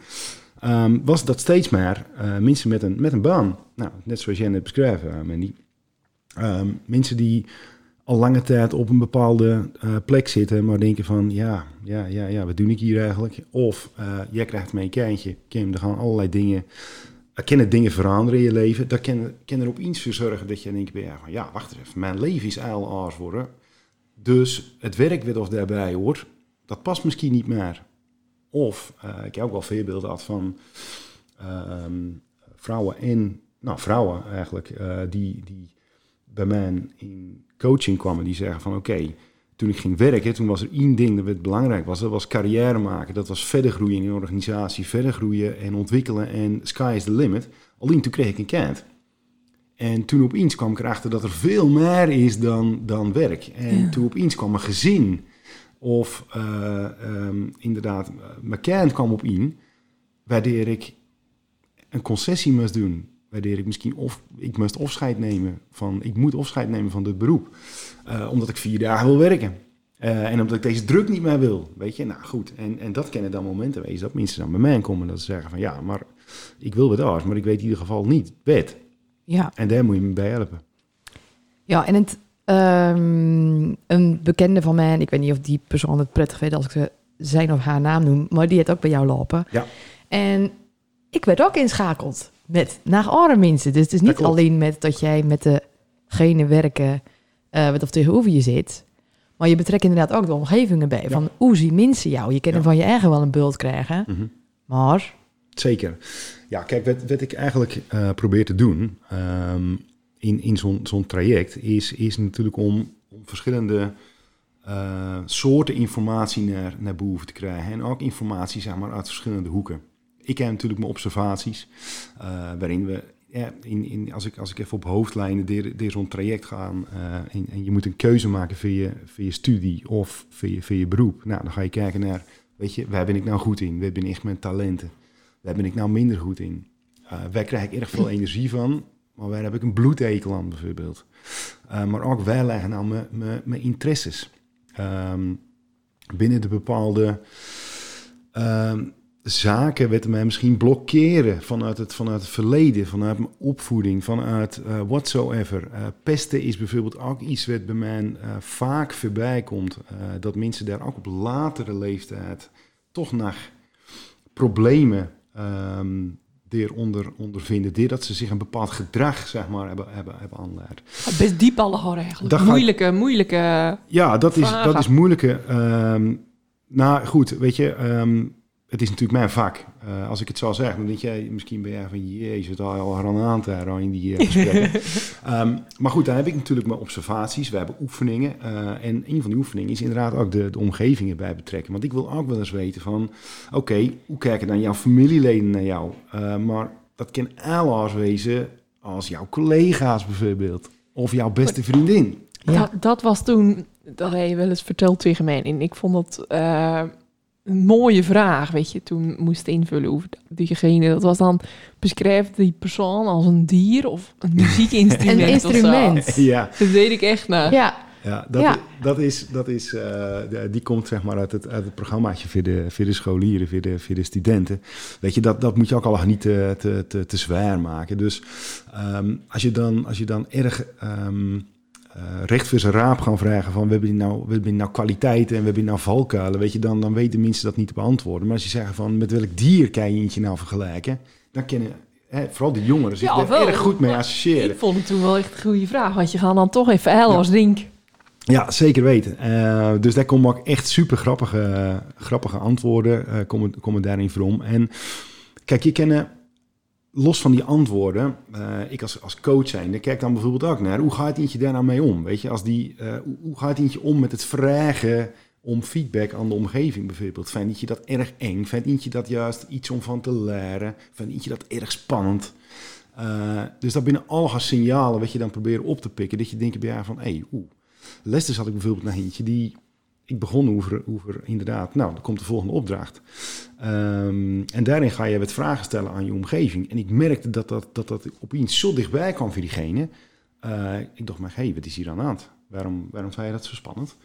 Um, was dat steeds meer mensen met een, met een baan. Nou, net zoals jij net beschreven, Mandy. mensen die al lange tijd op een bepaalde uh, plek zitten, maar denken van ja, ja, ja, ja, wat doe ik hier eigenlijk? Of uh, jij krijgt een kindje, Kim, er gaan allerlei dingen, er kunnen dingen veranderen in je leven. Dat kan, kan er op iets voor zorgen dat je denkt bij van ja, wacht even, mijn leven is aars worden. Dus het werk wat of daarbij hoort, dat past misschien niet meer. Of, uh, ik heb ook wel voorbeelden gehad van um, vrouwen en, nou vrouwen eigenlijk, die, die bij mij in coaching kwamen die zeggen van oké, okay, toen ik ging werken, toen was er één ding dat het belangrijk was. Dat was carrière maken. Dat was verder groeien in je organisatie, verder groeien en ontwikkelen en sky is the limit. Alleen toen kreeg ik een kind. En toen opeens kwam ik erachter dat er veel meer is dan, dan werk. En ja. toen opeens kwam een gezin of uh, um, inderdaad, mijn kind kwam op in, waardoor ik een concessie moest doen waardoor ik misschien of ik moest afscheid nemen van ik moet afscheid nemen van dit beroep, uh, omdat ik vier dagen wil werken. Uh, en omdat ik deze druk niet meer wil, weet je. Nou goed, en, en dat kennen dan momenten wezen dat mensen dan bij mij komen dat ze zeggen van ja, maar ik wil wat anders, maar ik weet in ieder geval niet wet. Ja. En daar moet je me bij helpen. Ja, en het, um, een bekende van mij, en ik weet niet of die persoon het prettig vindt als ik ze zijn of haar naam noem, maar die heeft ook bij jou lopen. Ja. En ik werd ook inschakeld met naar andere mensen. Dus het is niet alleen met dat jij met degene werken uh, wat of tegenover je zit. Maar je betrekt inderdaad ook de omgevingen bij. Ja. Van hoe zien mensen jou? Je kan ja. van je eigen wel een bult krijgen. Mm -hmm. Maar... Zeker. Ja, kijk, wat, wat ik eigenlijk uh, probeer te doen um, in, in zo'n zo'n traject... Is, is natuurlijk om, om verschillende uh, soorten informatie naar, naar boven te krijgen. En ook informatie zeg maar, uit verschillende hoeken ik heb natuurlijk mijn observaties, uh, waarin we, ja, in, in, als, ik, als ik even op hoofdlijnen door zo'n traject ga uh, en, je moet een keuze maken voor je, voor je studie of je, voor je beroep. Nou, dan ga je kijken naar, weet je, waar ben ik nou goed in? Waar ben ik mijn talenten? Waar ben ik nou minder goed in? Uh, waar krijg ik erg veel energie van? Maar waar heb ik een bloedekel aan bijvoorbeeld? maar ook waar leggen nou mijn, mijn, interesses? Um, binnen de bepaalde... Um, zaken wat mij misschien blokkeren vanuit het, vanuit het verleden, vanuit mijn opvoeding, vanuit uh, whatsoever. Uh, pesten is bijvoorbeeld ook iets wat bij mij uh, vaak voorbij komt. dat mensen daar ook op latere leeftijd toch nog problemen um, onder, ondervinden. Dit dat ze zich een bepaald gedrag zeg maar, hebben, hebben, hebben aanleerd. Best diep alle horen eigenlijk. Dat moeilijke, gaat, moeilijke. Ja, dat is, dat is moeilijke. Um, nou goed, weet je. Um, het is natuurlijk mijn vak. Uh, als ik het zo zeg, dan denk jij misschien ben jij van jezus, het al aan aan te in die uh, gesprekken. um, *laughs* maar goed, dan heb ik natuurlijk mijn observaties. We hebben oefeningen. Uh, en een van die oefeningen is inderdaad ook de, de omgevingen bij betrekken. Want ik wil ook wel eens weten van, oké, okay, hoe kijken dan jouw familieleden naar jou? maar dat kan alles wezen als jouw collega's bijvoorbeeld. Of jouw beste vriendin. Ja, dat, dat was toen, dat heb je wel eens verteld tegen mij. En ik vond dat een mooie vraag, weet je, toen moest invullen over diegene. Dat was dan, beschrijft die persoon als een dier of een *laughs* muziekinstrument Een instrument. *laughs* Ja. Dat deed ik echt naar. Ja. Ja, dat, Ja. dat is, dat is eh, die komt zeg maar uit het, uit het programmaatje voor de, voor de scholieren, voor de, voor de studenten. Weet je, dat, dat moet je ook al niet te, te, te, te zwaar maken. Dus ehm, als, je dan, als je dan erg ehm, eh, recht voor zijn raap gaan vragen van we hebben hier nou, we hebben hier nou kwaliteiten en we hebben hier nou valkuilen, weet je, dan, dan weten mensen dat niet te beantwoorden. Maar als je zegt van met welk dier kan je eentje nou vergelijken, dan kennen hè, vooral de jongeren zich Ja, daar erg goed mee associëren. Ik vond het toen wel echt een goede vraag, want je gaat dan toch even hellen als Rink. Ja, zeker weten. Eh, dus daar komen ook echt super grappige, grappige antwoorden eh, komen, komen daarin voor En kijk, je kennen los van die antwoorden, eh, ik als, als coach dan kijk dan bijvoorbeeld ook naar hoe gaat eentje daar nou mee om? Weet je, als die, eh, hoe, gaat eentje om met het vragen om feedback aan de omgeving bijvoorbeeld? Vind je dat erg eng? Vind je dat juist iets om van te leren? Vind je dat erg spannend? Eh, dus dat binnen alle signalen wat je dan proberen op te pikken, dat je denkt bij jou van, hé, hey, oeh. Leicester had ik bijvoorbeeld naar eentje die ik begon over, over inderdaad, nou, dan komt de volgende opdracht. Ehm, en daarin ga je wat vragen stellen aan je omgeving. En ik merkte dat dat, dat, dat opeens zo dichtbij kwam voor diegene. Eh, ik dacht, maar hé, wat is hier aan de hand? Waarom, waarom zei je dat zo spannend?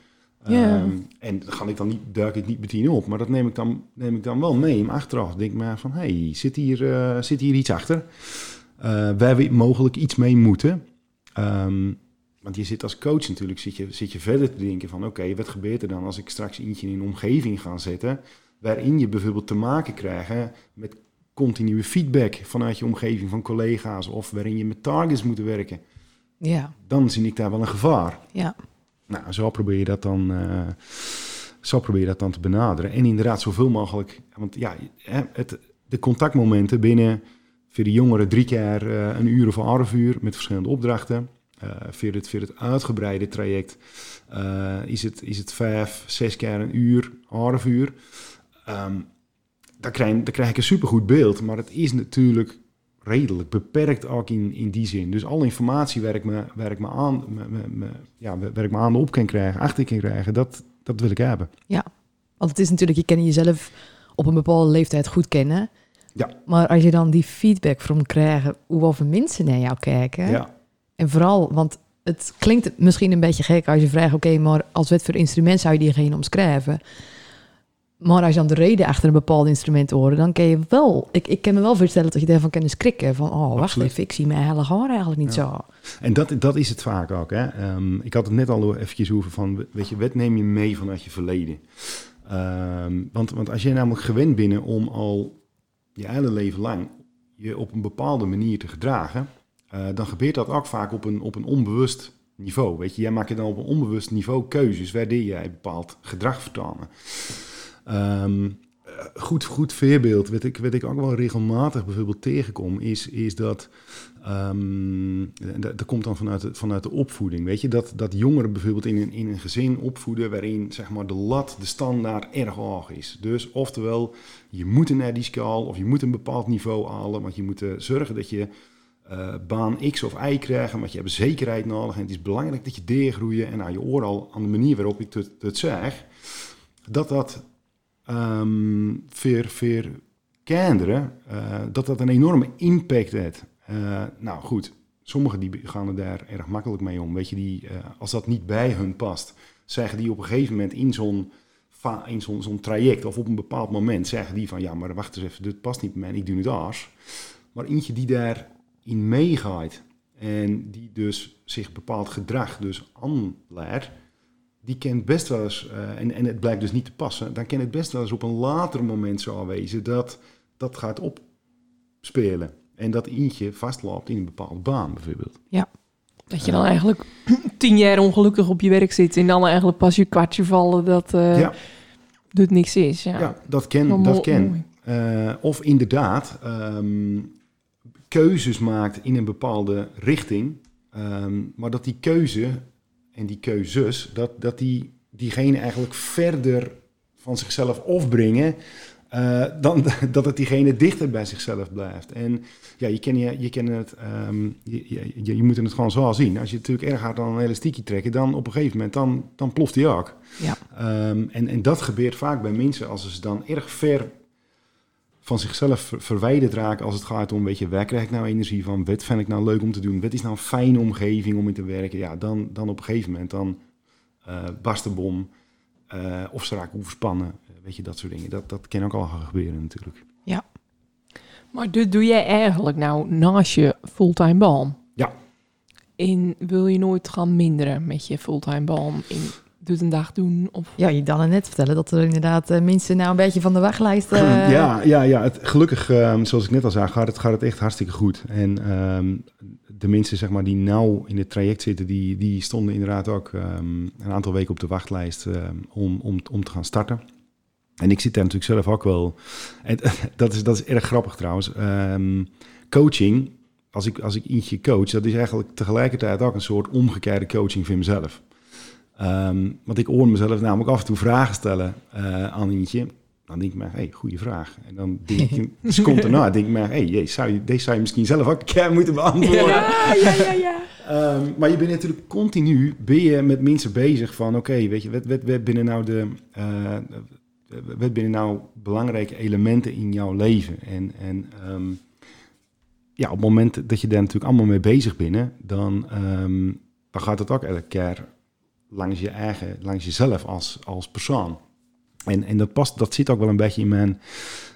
Ehm, en dan ga ik dan niet, duik ik niet meteen op, maar dat neem ik dan, neem ik dan wel mee. Maar achteraf denk ik maar van, hé, hey, zit, hier, eh, zit hier iets achter? Eh waar we mogelijk iets mee moeten. Ehm, want je zit als coach natuurlijk, zit je, zit je verder te denken van... oké, wat gebeurt er dan als ik straks eentje in een omgeving ga zetten... waarin je bijvoorbeeld te maken krijgt met continue feedback vanuit je omgeving van collega's... of waarin je met targets moet werken. Ja, Dan zie ik daar wel een gevaar. ja. Nou, zo probeer je dat dan, eh, zo probeer je dat dan te benaderen. En inderdaad zoveel mogelijk, want ja, het, de contactmomenten binnen voor de jongeren drie keer eh, een uur of een half uur met verschillende opdrachten. Eh voor, het, voor het uitgebreide traject eh, is, het, is het vijf, zes keer een uur, half uur. Ehm daar, krijg, krijg ik een supergoed beeld, maar het is natuurlijk redelijk beperkt ook in, in die zin. Dus alle informatie waar ik me, waar ik me, aan, me, me- me- ja, waar ik me aan op kan krijgen, achter kan krijgen, dat, dat wil ik hebben. Want het is natuurlijk, je kan jezelf op een bepaalde leeftijd goed kennen. Ja. Maar als je dan die feedback van krijgen, hoe wel veel mensen naar jou kijken. Ja, En vooral, want het klinkt misschien een beetje gek als je vraagt, oké, maar als wat voor instrument zou je diegene omschrijven? Maar als je dan de reden achter een bepaald instrument hoort, dan kan je wel, ik, ik kan me wel voorstellen dat je daarvan kan schrikken. Van, oh, wacht Absoluut. even, ik zie mijn hele haar eigenlijk niet Ja. zo. en dat, dat is het vaak ook. Hè. Ehm, ik had het net al eventjes over van, weet je, wat neem je mee vanuit je verleden? Ehm, want, want als je namelijk gewend bent om al je hele leven lang je op een bepaalde manier te gedragen, eh, dan gebeurt dat ook vaak op een, op een onbewust niveau. Weet je, jij maakt dan op een onbewust niveau keuzes waardoor jij bepaald gedrag vertonen. Ehm, eh, goed, goed voorbeeld, wat ik, wat ik ook wel regelmatig bijvoorbeeld tegenkom, is, is dat, ehm, dat, dat komt dan vanuit de, vanuit de opvoeding, weet je, dat, dat jongeren bijvoorbeeld in een, in een gezin opvoeden waarin zeg maar, de lat, de standaard erg hoog is. Dus oftewel, je moet die schaal of je moet een bepaald niveau halen, want je moet eh, zorgen dat je eh, baan X of Y krijgt, want je hebt zekerheid nodig en het is belangrijk dat je deergroeien en nou, je oor al aan de manier waarop ik het, het zeg, dat dat ehm voor, voor dat dat een enorme impact heeft. Eh, nou goed, sommigen die gaan er daar erg makkelijk mee om. Weet je, die, eh, als dat niet bij hun past, zeggen die op een gegeven moment in zo'n in zo'n traject of op een bepaald moment zeggen die van ja, maar wacht eens even, dit past niet bij mij, ik doe het anders. Maar eentje die daarin meegaat en die dus zich bepaald gedrag dus aanleert, die kent best wel eens, eh, en, en het blijkt dus niet te passen, dan kan het best wel eens op een later moment zo aanwezen dat dat gaat opspelen. En dat eentje vastloopt in een bepaalde baan bijvoorbeeld. Dat je dan eigenlijk *clears throat* tien jaar ongelukkig op je werk zit en dan eigenlijk pas je kwartje vallen dat eh Ja. dit niks is. Ja, Ja, dat ken, dat ken. Eh, of inderdaad ehm, keuzes maakt in een bepaalde richting, ehm, maar dat die keuze en die keuzes, dat, dat die diegene eigenlijk verder van zichzelf afbrengen, eh, dan *laughs* dat het diegene dichter bij zichzelf blijft. En ja, je kan, je, je, kan het, ehm, je, je, je- moet het gewoon zo zien. Als je natuurlijk erg hard aan een elastiekje trekken, dan op een gegeven moment, dan, dan ploft die ook. Ja. Ehm, en, en dat gebeurt vaak bij mensen als ze dan erg ver van zichzelf ver- verwijderd raken als het gaat om, weet je, waar krijg ik nou energie van? Wat vind ik nou leuk om te doen? Wat is nou een fijne omgeving om in te werken? Ja, dan, dan op een gegeven moment, dan, eh barstenbom, eh, of ze raken overspannen. weet je, dat soort dingen. Dat, dat kan ook al gaan gebeuren natuurlijk. Maar dit doe jij eigenlijk nou naast je fulltime baan? Ja. En wil je nooit gaan minderen met je fulltime baan in doet een dag doen? Of... Ja, je dan net vertellen dat er inderdaad eh, mensen nou een beetje van de wachtlijst... eh, ja, ja, ja het, gelukkig, ehm, zoals ik net al zei, gaat het, gaat het echt hartstikke goed. En ehm, de mensen zeg maar, die nou in het traject zitten, die, die stonden inderdaad ook ehm, een aantal weken op de wachtlijst ehm, om, om, om te gaan starten. En ik zit daar natuurlijk zelf ook wel. En *laughs* dat is, dat is erg grappig trouwens. Ehm, coaching, als ik, als ik eentje coach, dat is eigenlijk tegelijkertijd ook een soort omgekeerde coaching voor mezelf. Ehm, want ik hoor mezelf namelijk af en toe vragen stellen eh, aan eentje. Dan denk ik maar, hé, hey, goede vraag. En dan denk ik een seconde daarna, denk ik maar, hé, hey, zou je, deze zou je misschien zelf ook een keer *laughs* moeten beantwoorden. Ja, ja, ja, ja. *laughs* Ehm, maar je bent natuurlijk continu ben je met mensen bezig van, oké, weet je, wat, wat, wat binnen nou de, eh, wat binnen nou belangrijke elementen in jouw leven? En, en ehm, ja, op het moment dat je daar natuurlijk allemaal mee bezig bent, dan, dan gaat het ook elke keer langs je eigen, langs jezelf als, als persoon. En, en dat past, dat zit ook wel een beetje in mijn,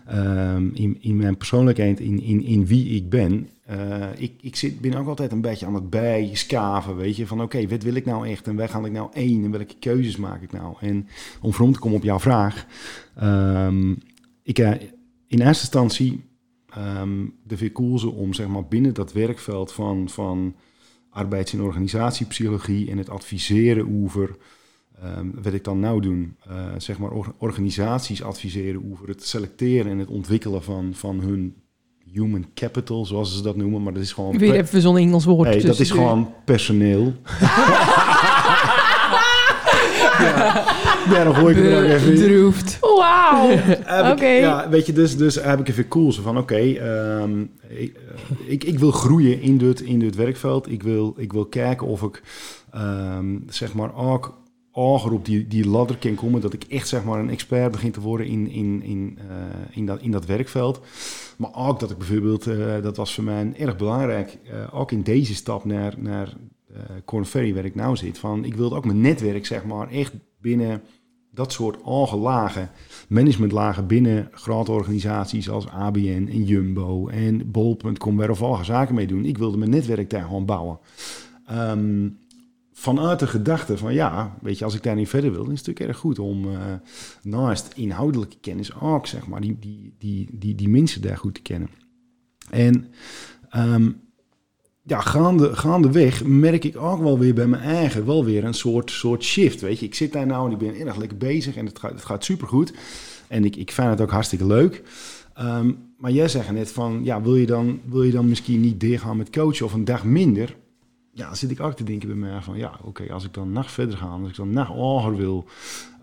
ehm, in, in mijn persoonlijkheid, in, in, in wie ik ben. Eh, ik ik zit, ben ook altijd een beetje aan het bijschaven, weet je, van oké, wat wil ik nou echt en waar ga ik nou één en welke keuzes maak ik nou? En om voor om te komen op jouw vraag, ehm, ik, eh, in eerste instantie ehm, de veerkoelze om zeg maar binnen dat werkveld van, van arbeids- en organisatiepsychologie en het adviseren over Ehm, wat ik dan nou doen, eh, zeg maar or- organisaties adviseren over het selecteren en het ontwikkelen van, van hun human capital, zoals ze dat noemen. Maar dat is gewoon, Weer even zo'n Engels woord. hey, dat is tussendoor. gewoon personeel. *laughs* *laughs* ja, daarom gooi ik er ook even in. Bedroefd. Wauw. Oké. Ja, weet je, dus, dus heb ik even cool. Zo van, oké, ehm, ik, eh, ik, ik wil groeien in dit, in dit werkveld. Ik wil, ik wil kijken of ik, ehm, zeg maar, ook hoger op die, die ladder kan komen. Dat ik echt, zeg maar, een expert begin te worden in, in, in, eh, in, dat, in dat werkveld. Maar ook dat ik bijvoorbeeld, eh, dat was voor mij erg belangrijk, eh, ook in deze stap naar, naar eh Corn Ferry, waar ik nou zit. Van, ik wilde ook mijn netwerk, zeg maar, echt binnen dat soort hoge lagen, managementlagen binnen grote organisaties als ABN en Jumbo en Bol.com, waar we al zaken mee doen. Ik wilde mijn netwerk daar gewoon bouwen. Ehm, vanuit de gedachte van ja, weet je, als ik daar niet verder wil, is het natuurlijk erg goed om eh, naast inhoudelijke kennis ook, zeg maar, die, die, die, die, die mensen daar goed te kennen. En ehm, ja, gaande, gaandeweg merk ik ook wel weer bij mijn eigen wel weer een soort, soort shift. Weet je, ik zit daar nou en ik ben erg lekker bezig en het gaat, het gaat supergoed. En ik, ik vind het ook hartstikke leuk. Ehm, maar jij zegt net van, ja, wil je, dan, wil je dan misschien niet doorgaan met coachen of een dag minder? Ja, zit ik ook te denken bij mij van, ja, oké, als ik dan nacht verder ga, als ik dan nacht hoger wil,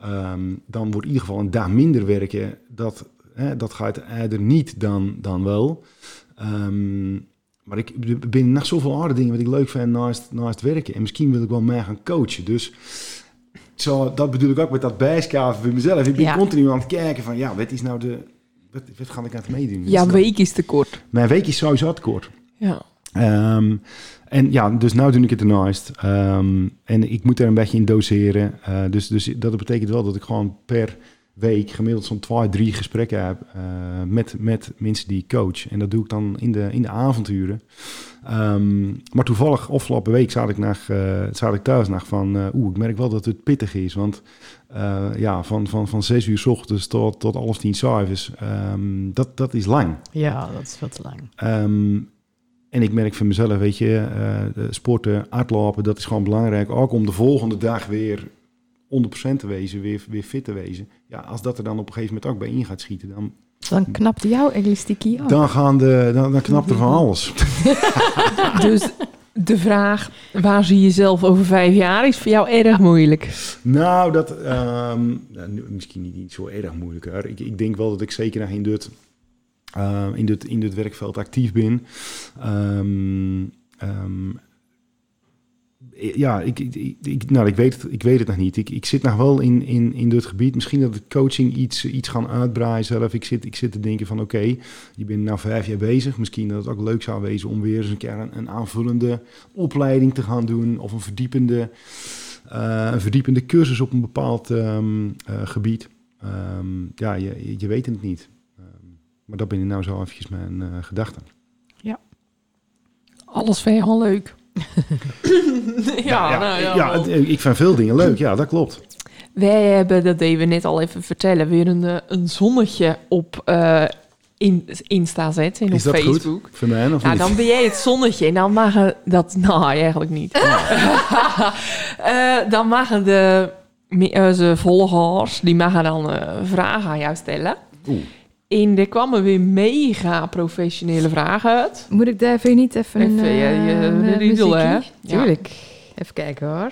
ehm, dan wordt in ieder geval een dag minder werken. Dat, hè, dat gaat eerder niet dan, dan wel. Ehm, maar ik ben nog zoveel andere dingen wat ik leuk vind naast, naast werken. En misschien wil ik wel meer gaan coachen. Dus zo, dat bedoel ik ook met dat bijschaven voor mezelf. Ik ben Ja. continu aan het kijken van, ja, wat is nou de... Wat, wat ga ik aan het meedoen? Ja, Wat is week is te kort. nou- Mijn week is sowieso te kort. Ja. Ehm, en ja, dus nu doe ik het ernaast. Ehm en ik moet er een beetje in doseren. Eh, dus, dus dat betekent wel dat ik gewoon per week gemiddeld zo'n twee, drie gesprekken heb eh, met, met mensen die ik coach. En dat doe ik dan in de, in de avonturen. Ehm, maar toevallig, afgelopen week zat ik, naar, eh, zat ik thuis naar van... eh, Oeh, ik merk wel dat het pittig is. Want ja, van, van, van zes uur s ochtends tot, tot half tien s'avonds, ehm dat, dat is lang. Ja, dat is veel te lang. Ehm, en ik merk van mezelf, weet je, sporten, hardlopen, dat is gewoon belangrijk. Ook om de volgende dag weer 100% te wezen, weer, weer fit te wezen. Ja, als dat er dan op een gegeven moment ook bij in gaat schieten, dan, Dan knapt jouw elastiekje ook. dan, gaan de, dan, dan knapt er van alles. *laughs* Dus de vraag, waar zie je jezelf over vijf jaar, is voor jou erg moeilijk. Nou, dat ehm, nou, misschien niet, niet zo erg moeilijk. Hoor. Ik, ik denk wel dat ik zeker nog in dit, eh, in dit, in dit werkveld actief ben. Ehm, ehm, ja, ik, ik, ik- ik, nou, ik, weet het, ik weet het nog niet. Ik, ik zit nog wel in, in, in dit gebied. Misschien dat ik coaching iets, iets gaan uitbreiden zelf. Ik zit, ik zit te denken van oké, je bent nou vijf jaar bezig. Misschien dat het ook leuk zou wezen om weer eens een keer een, een aanvullende opleiding te gaan doen. Of een verdiepende eh, een verdiepende cursus op een bepaald ehm, eh, gebied. Ehm, ja, je, je weet het niet. Ehm, maar dat binnen nou zo eventjes mijn eh, gedachten. Alles vind je gewoon leuk. *laughs* ja, ja, nou, ja, ja, ik vind veel dingen leuk. Ja, dat klopt. Wij hebben, dat deden we net al even vertellen, weer een, eh, een zonnetje op eh, in, Insta zetten en Is op dat goed? Facebook. Voor mij of Nou, niet? dan ben jij het zonnetje en dan mag dat... Nou, eigenlijk niet. *laughs* Eh, dan mogen de onze volgers, die mogen dan vragen aan jou stellen. Oeh. En er kwamen weer mega professionele vragen uit. Moet ik daar even niet even, Even, een ja, je- eh, de riedel, muziekie? hè? Ja. Tuurlijk. Even kijken hoor.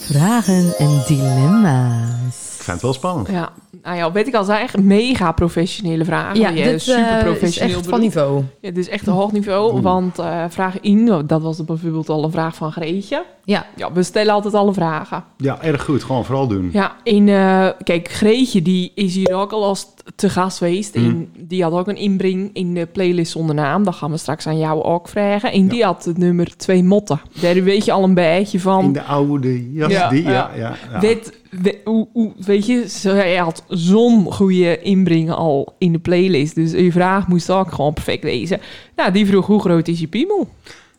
Vragen en dilemma's. Ik vind het wel spannend. Ja, nou ja, weet ik al, zijn echt mega professionele vragen. Ja, Die, dit eh, super is professioneel echt van niveau. Ja, dit is echt een hoog niveau. Oeh. Want eh vraag in, dat was bijvoorbeeld al een vraag van Greetje. Ja. Ja, we stellen altijd alle vragen. Ja, erg goed. Gewoon vooral doen. Ja, in, eh, kijk, Greetje die is hier ook al als te gast geweest. Mm. En die had ook een inbreng in de playlist zonder naam. Dat gaan we straks aan jou ook vragen. En die had het nummer twee motten. Daar weet je al een beetje van. In de oude jas. Ja, die, ja, ja. ja, ja. Weet, we- je, zo- hij had zo'n goede inbreng al in de playlist. Dus je vraag moest ook gewoon perfect wezen. Nou, die vroeg hoe groot is je piemel?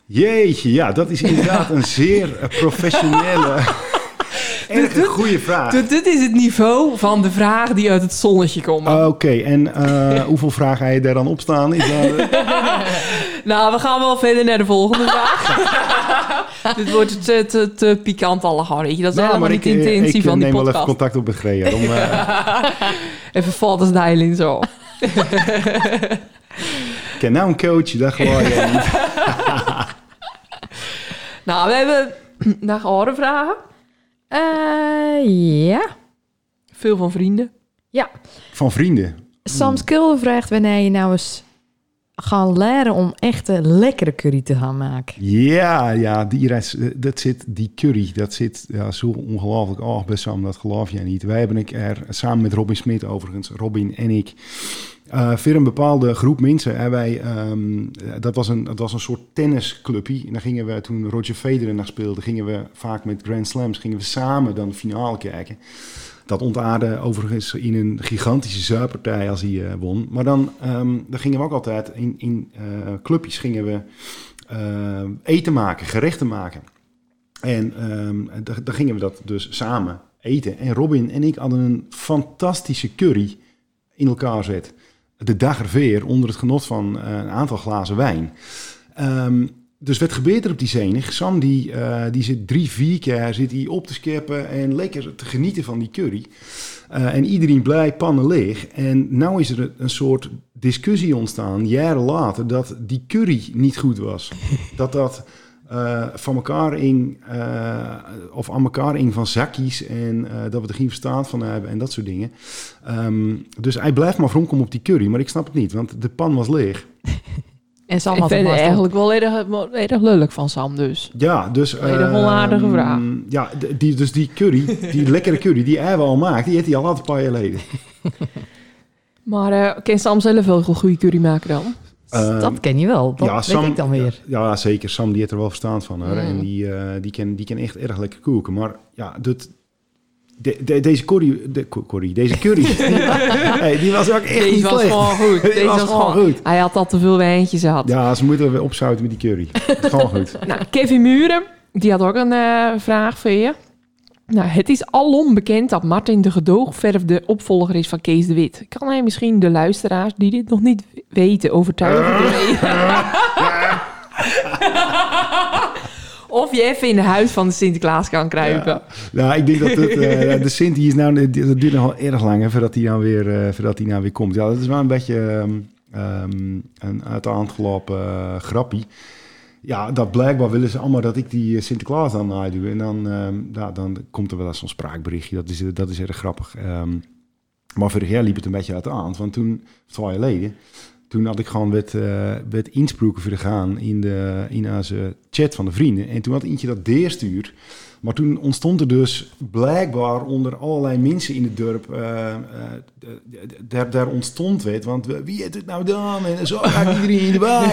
Jeetje, ja, dat is inderdaad een zeer eh, professionele, *laughs* erg een goede vraag. Dit, dit is het niveau van de vragen die uit het zonnetje komen. Oké, en eh, *laughs* hoeveel vragen ga je daar dan op staan? Is dat, Nou, we gaan wel verder naar de volgende *laughs* vraag. *laughs* Dit wordt te, te, te pikant allemaal, weet je. Dat is Nou, helemaal niet de ik, eh, intentie ik, van die neem wel even podcast. contact op met Grea. Dan, eh, Even valt als in zo. ik ken nou een coach, dat gewoon je niet. *laughs* Nou, we hebben *clears throat* nog andere vragen. Eh, ja. Veel van vrienden. Van vrienden. Sam Skilder vraagt wanneer je nou eens gaan leren om echte lekkere curry te gaan maken. Ja, ja, die reis, eh, dat zit, die curry, dat zit ja, zo ongelooflijk oh, bij Sam, dat geloof jij niet. Wij hebben ik er samen met Robin Smit overigens, Robin en ik, eh voor een bepaalde groep mensen. En wij, ehm, eh, dat, was een, dat was een soort tennisclubje. En dan gingen we, toen Roger Federer nog speelde, gingen we vaak met Grand Slams, gingen we samen dan de finale kijken. Dat ontaarde overigens in een gigantische zuipartij als hij eh, won. Maar dan, dan gingen we ook altijd in, in eh, clubjes gingen we eh, eten maken, gerechten maken. En ehm, dan, gingen we dat dus samen eten. En Robin en ik hadden een fantastische curry in elkaar zet. De dag ervoor onder het genot van een aantal glazen wijn. Ehm, dus wat gebeurt er op die zenig? Sam die, eh, die zit drie, vier keer zit hij op te scheppen en lekker te genieten van die curry. Eh, en iedereen blij, pannen leeg. En nou is er een soort discussie ontstaan, jaren later, dat die curry niet goed was. *laughs* dat dat eh, van elkaar in, of aan elkaar in van zakjes en dat we er geen verstand van hebben en dat soort dingen. Ehm, dus hij blijft maar vronkom op die curry, maar ik snap het niet, want de pan was leeg. *laughs* En Sam Ik had vind het eigenlijk wel erg, wel erg lullig van Sam dus. Ja, dus... Hele onaardige ehm, vraag. Ja, die, dus die curry, die *laughs* lekkere curry die hij al maakt, die heeft hij al een paar jaar geleden. *laughs* Maar eh kan Sam zelf wel een goede curry maken dan? Ehm, dat ken je wel. Dat ja, weet Sam- ik dan weer. Ja, zeker. Sam die heeft er wel verstand van. Hoor. Mm. En die, eh, die, kan, die kan echt erg lekker koken. Maar ja, dat, de, de- deze curry, de, cu- curry, deze curry, die, *laughs* hey, die was ook echt Deze niet was slecht. gewoon goed. *laughs* Die Deze was was gewoon goed. Hij had al te veel wijntjes gehad. Ja, ze moeten we opzouten met die curry. gewoon goed. *laughs* Nou, Kevin Muren, die had ook een eh, vraag voor je. Nou, het is alom bekend dat Martin de gedoogverfde opvolger is van Kees de Wit. Kan hij misschien de luisteraars die dit nog niet weten overtuigen? Of je even in de huis van de Sinterklaas kan kruipen. Nou, ik denk dat het, eh, *laughs* de Sint die is nou, dat duurt nog wel erg lang hè, voordat hij nou weer, eh, voordat hij nou weer komt. Ja, dat is wel een beetje ehm, ehm, een uit de hand gelopen eh, grappie. Ja, dat blijkbaar willen ze allemaal dat ik die Sinterklaas dan nadoe. En dan, ehm, ja, dan komt er wel eens zo'n spraakberichtje. Dat is, dat is erg grappig. Ehm, maar vorig jaar liep het een beetje uit de hand. Want toen, twee jaar geleden, toen had ik gewoon met, eh met insproken voor gaan in, de, in onze chat van de vrienden. En toen had eentje dat deerstuur. Maar toen ontstond er dus blijkbaar onder allerlei mensen in het dorp, eh, eh, d- d- daar, daar ontstond het. Want wie heeft het nou dan? En zo gaat iedereen in de war.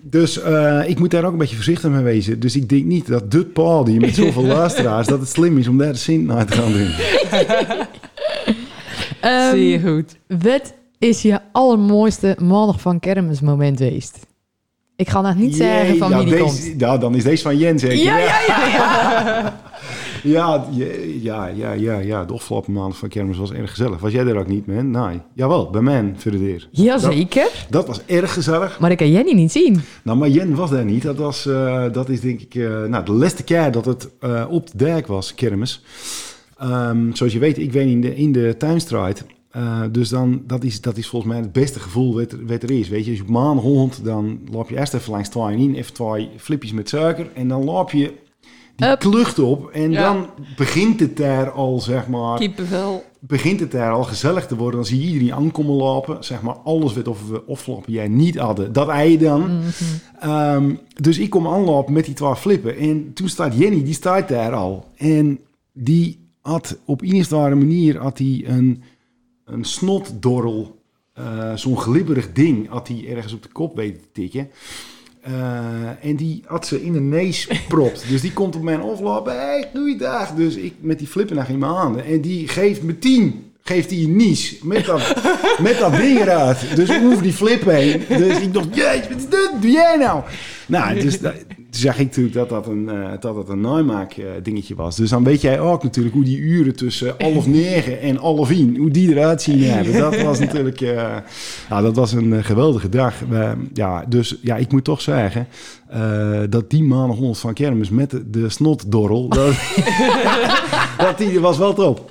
Dus eh, ik moet daar ook een beetje voorzichtig mee wezen. Dus ik denk niet dat dit podium met zoveel *laughs* luisteraars... dat het slim is om daar de Sint naar te gaan doen. Ehm, Zeer goed. Wat is je allermooiste maandag van kermis moment geweest? Ik ga nog niet zeggen van wie die deze, komt. Ja, dan is deze van Jens. zeker. Ja, ja, ja, ja. *laughs* Ja, ja, ja, ja, ja. De afgelopen maand van kermis was erg gezellig. Was jij er ook niet, man? Nee. Jawel, bij mij voor de deur. Jazeker. Dat was erg gezellig. Maar ik kan Jenny niet zien. Nou, maar Jen was daar niet. Dat, was, eh, dat is denk ik eh, nou, de laatste keer dat het eh, op de dijk was, kermis. Ehm, zoals je weet, ik woon in de, in de tuinstraat. Eh, dus dan, dat, is, dat is volgens mij het beste gevoel wat, er- wat er is. Weet je, als je op maandag hond, dan loop je eerst even langs twaaien in, even twee flipjes met suiker. En dan loop je die Up. klucht op. En Ja. dan begint het daar al, zeg maar, Kippenvel. begint het daar al gezellig te worden. Dan zie je iedereen aankomen lopen. Zeg maar, alles wat of we afgelopen jij niet hadden, dat ei dan. Ehm, dus ik kom aanlopen met die twee flippen. En toen staat Jenny, die staat daar al. En die had op een of andere manier had hij een, een snotdorrel. eh, Zo'n glibberig ding had hij ergens op de kop weten te tikken. Eh, en die had ze in de neus propt. dus die komt op mijn aflopen. Hey, goeiedag. Dus ik met die flippen naar in mijn handen. En die geeft me tien. Geeft hij een nies. Met dat, met dat ding eruit. Dus over die flip heen. Dus ik dacht, jeetje, wat? Doe jij nou? Nou, dus da- toen zag ik natuurlijk dat dat een, eh, dat dat een naaimaak eh, dingetje was. Dus dan weet jij ook natuurlijk hoe die uren tussen half *laughs* negen en half één, hoe die eruit zien *laughs* hebben. Dat was natuurlijk, eh, nou, dat was een geweldige dag. Ja, dus ja, ik moet toch zeggen dat die maandag 100 van kermis met de, de snotdorrel, dat, *laughs* dat die was wel top.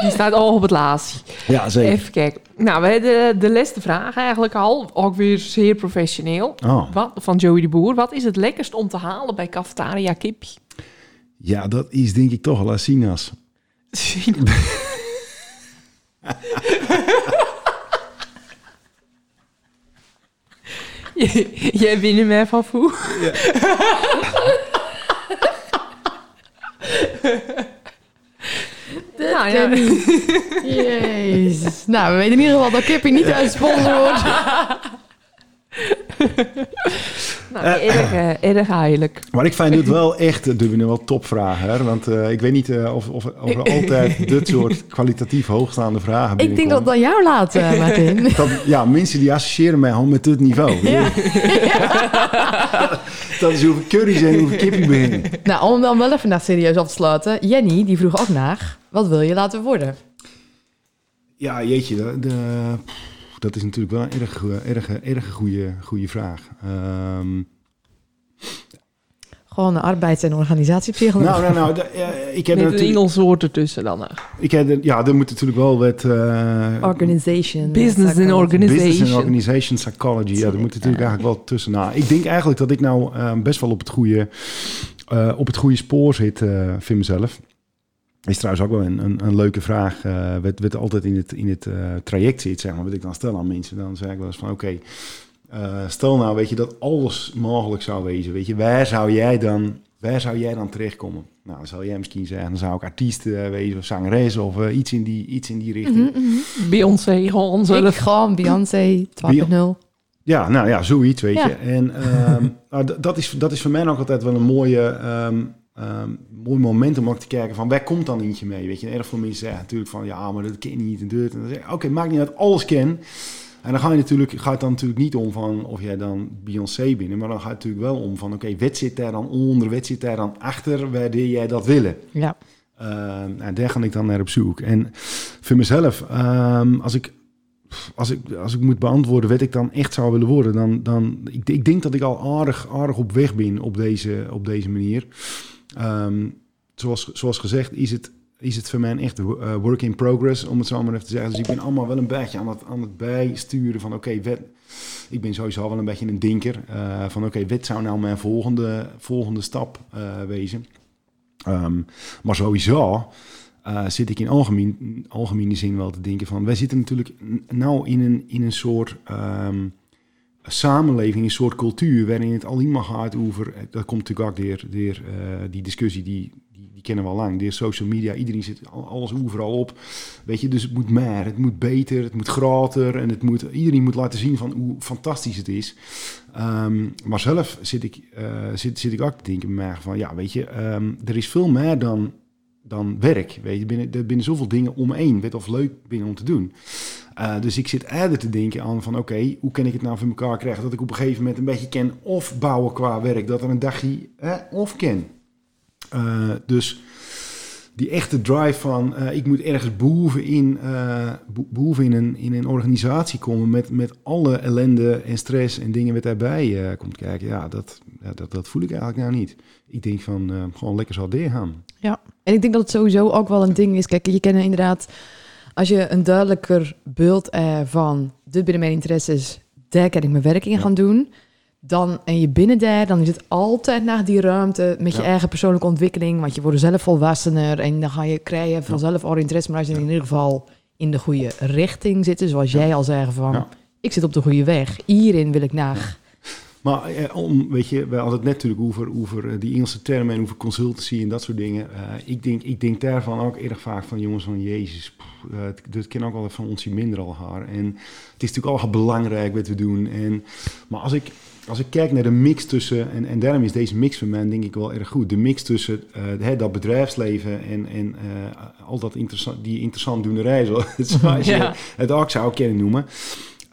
Die staat al op het laatste. Ja, zeker. Even kijken. Nou, we hebben de, de laatste vraag eigenlijk al. Ook weer zeer professioneel. Oh. Wat, van Joey de Boer. Wat is het lekkerst om te halen bij Cafetaria Kipje? Ja, dat is denk ik toch wel Asinas. *laughs* Jij bent me van voe. Nou, ja. *laughs* Jezus. Nou, we weten in ieder geval dat Kippie niet uit sponsor wordt. *laughs* *laughs* Nou, erg, eh, erg eigenlijk. Maar ik vind het wel echt, doen we wel topvragen. Hè? Want uh, ik weet niet uh, of, of, of er altijd *laughs* dit soort kwalitatief hoogstaande vragen Ik denk dat aan jou laat, *laughs* Martin. dat, ja, mensen die associëren mij gewoon met dit niveau. Ja. dat is hoeveel curry's en hoeveel kippie beginnen. Nou, om dan wel even naar serieus af te sluiten. Jenny, die vroeg ook naar, wat wil je laten worden? Ja, jeetje, de, de dat is natuurlijk wel een erg, erg, erg goede, goede vraag. Um, Gewoon een arbeids- en organisatiepsycholoog. Nou, nou, nou. De, uh, ik heb Met een Engels woord ertussen dan. Uh. Ik heb, de, ja, er moet natuurlijk wel wat... Uh, organization. Business and organization. Business and organization psychology. Ja, er moet natuurlijk eigenlijk wel tussen. Nou, ik denk eigenlijk dat ik nou uh, best wel op het goede, uh, op het goede spoor zit, uh, vind mezelf. Is trouwens ook wel een, een, een leuke vraag. Uh, wat, wat altijd in het, in het uh, traject zit, zeg maar. Wat ik dan stel aan mensen. Dan zeg ik wel eens van, oké, okay, uh, stel nou, weet je, dat alles mogelijk zou wezen. Weet je, waar zou jij dan, waar zou jij dan terechtkomen? Nou, dan zou jij misschien zeggen, dan zou ik artiest uh, wezen of zangeres of uh, iets, in die, iets in die richting. Mhm, Mm -hmm. Beyoncé, gewoon zelf. Ik gewoon Beyoncé 2.0. Ja, nou ja, zoiets, weet ja. je. En um, *laughs* nou, dat, is, dat is voor mij ook altijd wel een mooie... Um, Um, mooi moment om ook te kijken van waar komt dan eentje mee? Weet je, erg veel mensen zeggen natuurlijk van ja, maar dat ken je niet en dit. En dan zeg oké, okay, maakt niet uit, alles ken. En dan ga je natuurlijk, gaat het dan natuurlijk niet om van of jij dan Beyoncé binnen, maar dan gaat het natuurlijk wel om van oké, okay, wat zit daar dan onder, wat zit daar dan achter, waardoor jij dat willen? Ja. En daar ga ik dan naar op zoek. En voor mezelf, um, als ik als ik, als ik moet beantwoorden wat ik dan echt zou willen worden, dan, dan ik, ik denk dat ik al aardig, aardig op weg ben op deze, op deze manier. Um, zoals, zoals gezegd is het, is het voor mij echt uh, work in progress, om het zo maar even te zeggen. Dus ik ben allemaal wel een beetje aan het, aan het bijsturen van oké, ik ben sowieso wel een beetje een denker. Uh, van oké, okay, wat zou nou mijn volgende, volgende stap uh, wezen? Um, maar sowieso zit ik in algemeen, algemene zin wel te denken van... wij zitten natuurlijk nou in een, in een soort... Um, samenleving, een soort cultuur waarin het alleen maar gaat over. eh, Dat komt natuurlijk ook door, door eh, die discussie die, die, die kennen we al lang. Door social media, iedereen zit al- alles overal op. Weet je, dus het moet meer, het moet beter, het moet groter en het moet, iedereen moet laten zien van hoe fantastisch het is. Ehm, maar zelf zit ik, eh, zit, zit ik ook te denken van, ja, weet je, ehm, er is veel meer dan, dan werk. Weet je, binnen, er binnen zoveel dingen omheen, weet of leuk binnen om te doen. Uh, dus ik zit eerder te denken aan van, oké, hoe kan ik het nou voor elkaar krijgen dat ik op een gegeven moment een beetje kan of bouwen qua werk, dat er een dagje eh, of ken. Uh, dus die echte drive van uh, ik moet ergens bovenin, uh, boven in een, in een organisatie komen met, met alle ellende en stress en dingen wat daarbij komt kijken. Ja, dat, ja, dat, dat voel ik eigenlijk nou niet. Ik denk van gewoon lekker zal gaan. Ja, en ik denk dat het sowieso ook wel een ding is. Kijk, je kent inderdaad, als je een duidelijker beeld uh, van dit binnen mijn interesses, daar kan ik mijn werk in ja. gaan doen dan, en je binnen daar, dan is het altijd naar die ruimte met je ja. eigen persoonlijke ontwikkeling. Want je wordt zelf volwassener en dan ga je krijgen vanzelf al interesse. Maar als je in ieder geval in de goede richting zit, zoals jij al zei van, ik zit op de goede weg. Hierin wil ik naar. Maar eh, om, weet je, we hadden het net natuurlijk over, over die Engelse termen en over consultancy en dat soort dingen. Uh, ik, denk, ik denk daarvan ook erg vaak van, jongens, van Jezus, pff, uh, dat ken ook wel van ons minder al haar. En het is natuurlijk al belangrijk wat we doen. En, maar als ik, als ik kijk naar de mix tussen, en, en daarom is deze mix voor mij denk ik wel erg goed. De mix tussen uh, hè, dat bedrijfsleven en, en al dat interessant, die interessant doenerij, zoals *laughs* ja. je het ook zou kunnen noemen.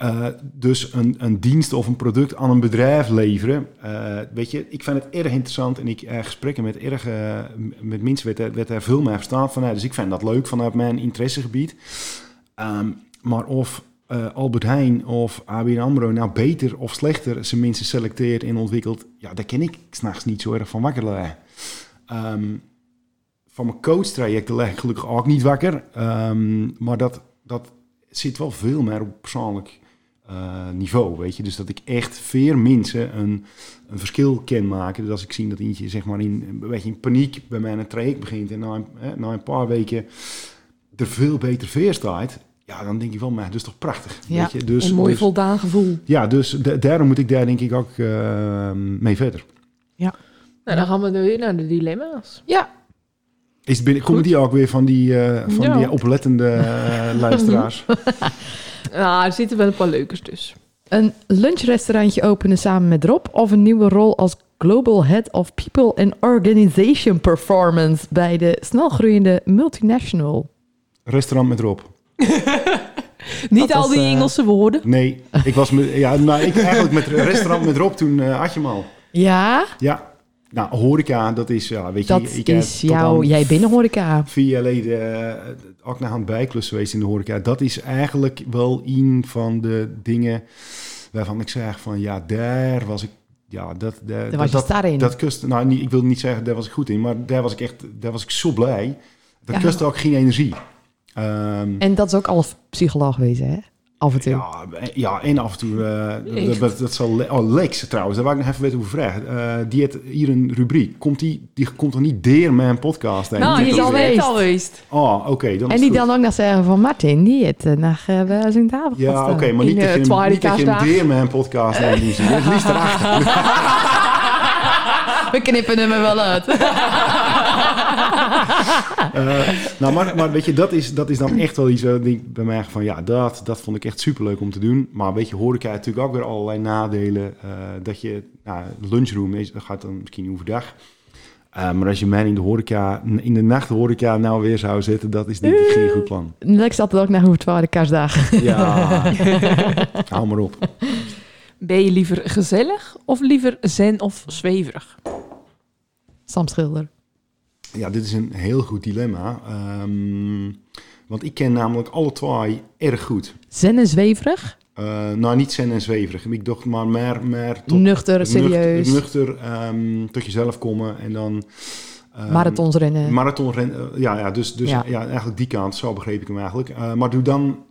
Uh, dus een, een dienst of een product aan een bedrijf leveren. Uh, weet je, ik vind het erg interessant en ik uh, gesprekken met, erg, met mensen werd, er veel meer verstaan van. Dus ik vind dat leuk vanuit mijn interessegebied. Um, maar of Albert Heijn of ABN AMRO nou beter of slechter zijn mensen selecteert en ontwikkelt, ja, daar ken ik s'nachts niet zo erg van wakker. Um, van mijn coachtrajecten leg ik gelukkig ook niet wakker, um, maar dat, dat zit wel veel meer op persoonlijk uh, niveau, weet je. Dus dat ik echt veer mensen een, een verschil kan maken. Dus als ik zie dat eentje zeg maar in, een beetje in paniek bij mij een traject begint en na een, eh, na een paar weken er veel beter veer staat, ja, dan denk ik wel, maar dat is toch prachtig. Ja, weet je? Dus, een mooi dus, voldaan gevoel. Ja, dus de, daarom moet ik daar denk ik ook uh, mee verder. Ja. Nou, dan gaan we weer naar de dilemma's. Ja. Is binnen, komen die ook weer van die, uh, van ja. die oplettende uh, *laughs* luisteraars? *laughs* nou, er zitten wel een paar leukers dus. Een lunchrestaurantje openen samen met Rob of een nieuwe rol als Global Head of People and Organization Performance bij de snelgroeiende multinational. Restaurant met Rob. *laughs* Niet dat al die uh, Engelse woorden? Nee, ik was met, ja, maar ik eigenlijk met *laughs* restaurant met Rob toen uh, had je hem al. Ja? Ja. Nou, horeca, dat is, ja, weet dat je... Dat is jou, jij binnen horeca. Vier jaar geleden uh, ook naar een bijklus geweest in de horeca. Dat is eigenlijk wel een van de dingen waarvan ik zeg van, ja, daar was ik ja, dat, daar, daar was dat, je daarin. Dat kust, nou, niet, ik wil niet zeggen, daar was ik goed in, maar daar was ik echt, daar was ik zo blij. Dat ja. kostte ook geen energie. Um, en dat is ook alles psycholoog wezen, hè? Af en toe. Ja, ja en af en toe. Uh, dat, dat, dat zal. Oh, Lex trouwens, daar wou ik nog even weten hoe vragen. Uh, die heeft hier een rubriek. Komt die, die komt er niet deer mijn podcast? Heen? Nou, die is al geweest. Oh, oké. Okay, en die dan ook nog zeggen van Martin, die het uh, naar uh, zijn tafel Ja, oké, okay, maar niet, dat je, niet dat je een deer mijn podcast heen moet zien. Het liefst erachter. *laughs* We knippen hem er wel uit. *laughs* uh, *laughs* nou, maar, maar weet je, dat is, dat is dan echt wel iets uh, denk bij mij van ja, dat, dat vond ik echt superleuk om te doen. Maar weet je, horeca natuurlijk ook weer allerlei nadelen. Uh, dat je, nou, lunchroom is, dat gaat dan misschien overdag. Uh, maar als je mij in de horeca, in de nacht horeca nou weer zou zetten, dat is denk ik geen goed plan. Lex zat ook naar hoe het waren kerstdagen. Ja, *laughs* hou maar op. Ben je liever gezellig of liever zen of zweverig? Sam Schilder. Ja, dit is een heel goed dilemma. Um, want ik ken namelijk alle twee erg goed. Zen en zweverig? Uh, nou, niet zen en zweverig. Ik dacht maar meer... meer tot, nuchter, serieus. Nuchter, nuchter um, tot jezelf komen en dan... Um, Marathons rennen. Marathon rennen, uh, ja, ja, dus, dus ja. ja. eigenlijk die kant, zo begreep ik hem eigenlijk. Uh, maar doe dan,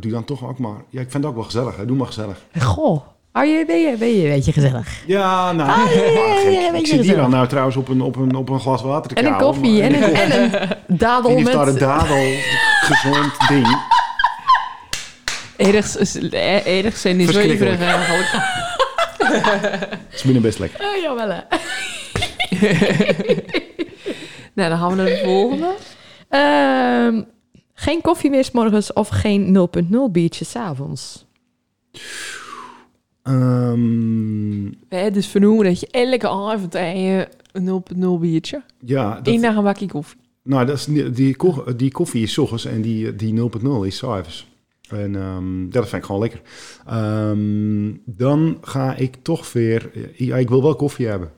doe dan toch ook maar... Ja, ik vind het ook wel gezellig. Hè. Doe maar gezellig. Goh. Oh, je, ben, je, ben je een beetje gezellig? Ja, nou, ah, ja, ja, ik zit hier dan nou trouwens op een, op een, op een glas water te En een koffie en een, en een *laughs* dadel en met... daar een dadel gezond ding. Erg, erg zijn is Verschrikkelijk. zweverig eigenlijk. *laughs* is binnen best lekker. Oh, jawel hè. *laughs* Nou, dan gaan we naar de volgende. Ehm, geen koffie meer 's morgens of geen 0.0 biertje 's avonds. Ehm, We hebben dus vernoemen dat je elke avond een 0.0 biertje. ja, Eén dat, dag een bakje koffie. nou, dat is, niet- die, die koffie is 's ochtends en die, die 0.0 is 's avonds. En ehm, dat vind ik gewoon lekker. Ehm, dan ga ik toch weer... Ja, ik wil wel koffie hebben.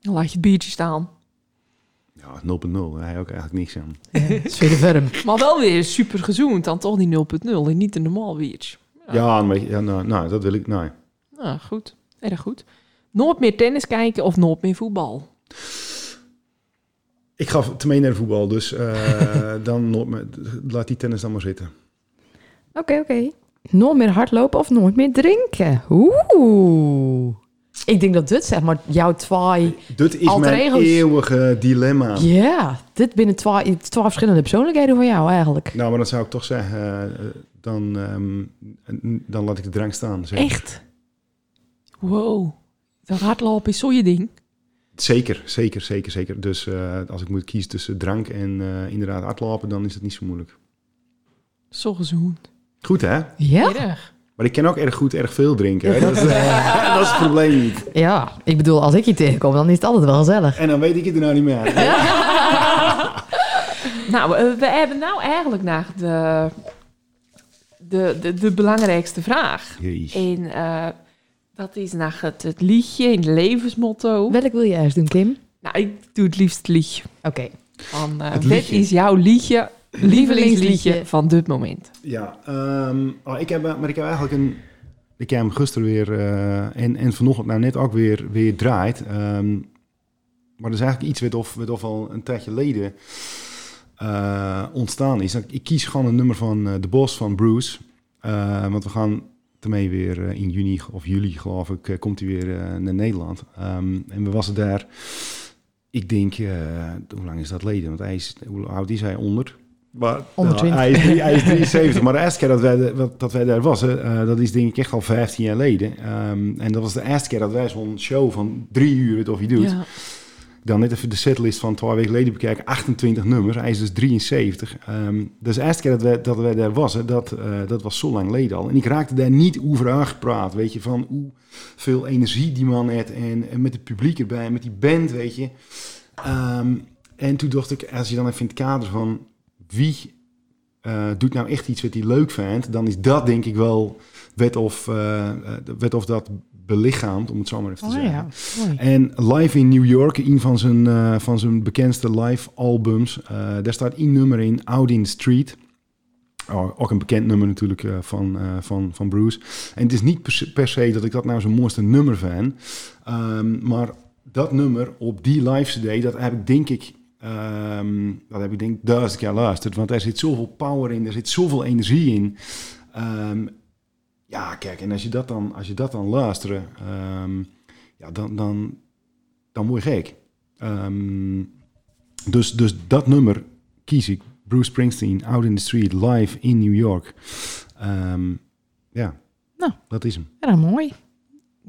Dan laat je het biertje staan. Ja, 0.0. Daar heb je ook eigenlijk niks aan. Tweede verm. Maar wel weer super gezoend. Dan toch die 0.0 en niet een normaal biertje. Ja, maar, ja nou, nou, dat wil ik... Nou, Nou, goed. Erg goed. Nooit meer tennis kijken of nooit meer voetbal. ik ga te mee naar voetbal, dus eh, *laughs* dan nooit meer, laat die tennis dan maar zitten. Oké, oké. Nooit meer hardlopen of nooit meer drinken. Oeh. Ik denk dat dit zeg maar jouw twee... Dit is mijn eeuwige dilemma. Ja, dit binnen twee, twee verschillende persoonlijkheden van jou eigenlijk. Nou, maar dan zou ik toch zeggen, eh, dan, ehm, dan laat ik de drank staan. zeg. Echt? Wow. Dat hardlopen is zo je ding. Zeker, zeker, zeker, zeker. Dus eh, als ik moet kiezen tussen drank en eh, inderdaad hardlopen, dan is het niet zo moeilijk. Zo gezoend. Goed hè? Ja? Erg. Maar ik kan ook erg goed, erg veel drinken. Hè? Dat, is, *laughs* eh, dat is het probleem niet. Ja, ik bedoel, als ik je tegenkom, dan is het altijd wel gezellig. En dan weet ik het er nou niet meer. *laughs* Nou, we hebben nou eigenlijk naar de, de, de, de belangrijkste vraag. Jeez. En eh, dat is naar het, het liedje in het levensmotto. Welk wil je eerst doen, Kim? Nou, ik doe het liefst het liedje. Oké. Van, eh, liedje. is jouw liedje, lievelingsliedje van dit moment? Ja, ehm, oh, ik heb, maar ik heb eigenlijk een. Ik heb hem gisteren weer eh, en, en vanochtend nou net ook weer, weer draait. Ehm, maar dat is eigenlijk iets wat, of, wat of al een tijdje geleden eh, ontstaan is. Ik kies gewoon een nummer van eh, The Boss van Bruce. Eh, want we gaan ermee weer in juni of juli, geloof ik, komt hij weer eh, naar Nederland. Ehm, en we was daar. Ik denk, eh, hoe lang is dat geleden? Want hij is, hoe oud is hij? Onder? Maar, Onder nou, 20. hij, is, drie- hij is *laughs* 73, maar de eerste keer dat wij, de- wat- dat wij daar was, eh, dat is denk ik echt al 15 jaar geleden. Ehm, en dat was de eerste keer dat wij zo'n show van drie uur, weet of je doet. Ja. Dan net even de setlist van twee weken geleden bekijken, 28 nummers. Hij is dus 73. Ehm dus de eerste keer dat wij, dat wij daar was, dat, eh, dat was zo lang geleden al. En ik raakte daar niet over aangepraat, weet je, van hoeveel energie die man heeft. En, met het publiek erbij, met die band, weet je. Ehm, en toen dacht ik, als je dan even in het kader van wie eh, doet nou echt iets wat hij leuk vindt, dan is dat denk ik wel wet of, eh, wet of dat belichaamt, om het zo maar even te Oh zeggen. ja. En Live in New York, een van zijn, eh, van zijn bekendste live albums, eh, daar staat één nummer in, Out in the Street. Oh, ook een bekend nummer natuurlijk eh, van, van, van Bruce. En het is niet per se, per se dat ik dat nou zijn mooiste nummer vind. Ehm, maar dat nummer op die live CD, dat heb ik denk ik, ehm, dat heb ik denk duizend keer luisterd. Want er zit zoveel power in, er zit zoveel energie in. Ehm, ja, kijk, en als je dat dan, als je dat dan luistert, ehm, ja, dan, dan, dan word je gek. Ehm, dus, dus dat nummer kies ik. Bruce Springsteen, Out in the Street, live in New York. Ehm, ja, Nou. dat is hem. Ja, mooi.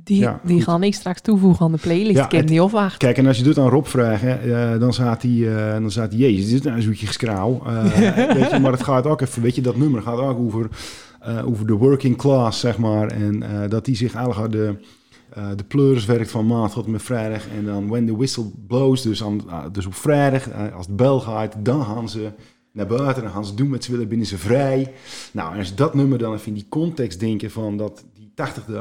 Die, Ja, die gaan ik straks toevoegen aan de playlist. Ja, ik heb die opwacht. Kijk, en als je doet aan Rob vragen, eh, dan staat hij, eh, dan staat hij, jezus, dit is nou een zoetje geskrauw. Eh, *laughs* weet je, maar het gaat ook even, weet je, dat nummer gaat ook over, eh, over de working class, zeg maar. En eh, dat hij zich eigenlijk de, eh, de pleurs werkt van maand tot met vrijdag. En dan when the whistle blows, dus, aan, ah, dus op vrijdag, als de bel gaat, dan gaan ze naar buiten. Dan gaan ze doen wat ze willen, binnen ze vrij. Nou, en als dat nummer dan even in die context denken van dat die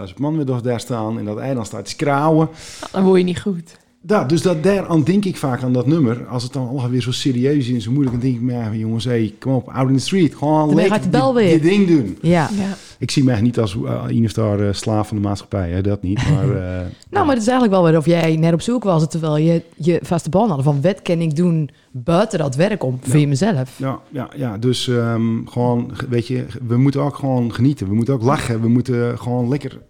80.000 man weer daar staan en dat dan staat te krauwen. Nou, dan word je niet goed. Ja, dus dat, daaraan denk ik vaak aan dat nummer. Als het dan alweer zo serieus is en zo moeilijk, dan denk ik, maar ja, jongens, hey, kom op, out in the street. Gewoon lekker je, ding doen. Ja. Ja. Ik zie mij niet als uh, een of daar eh, slaaf van de maatschappij, hè, dat niet. Maar, *laughs* eh, Nou, maar het is eigenlijk wel weer of jij net op zoek was, terwijl je je vaste bal had van wat kan ik doen buiten dat werk om voor mezelf. ja, ja, ja, dus ehm, gewoon, weet je, we moeten ook gewoon genieten. We moeten ook lachen. We moeten gewoon lekker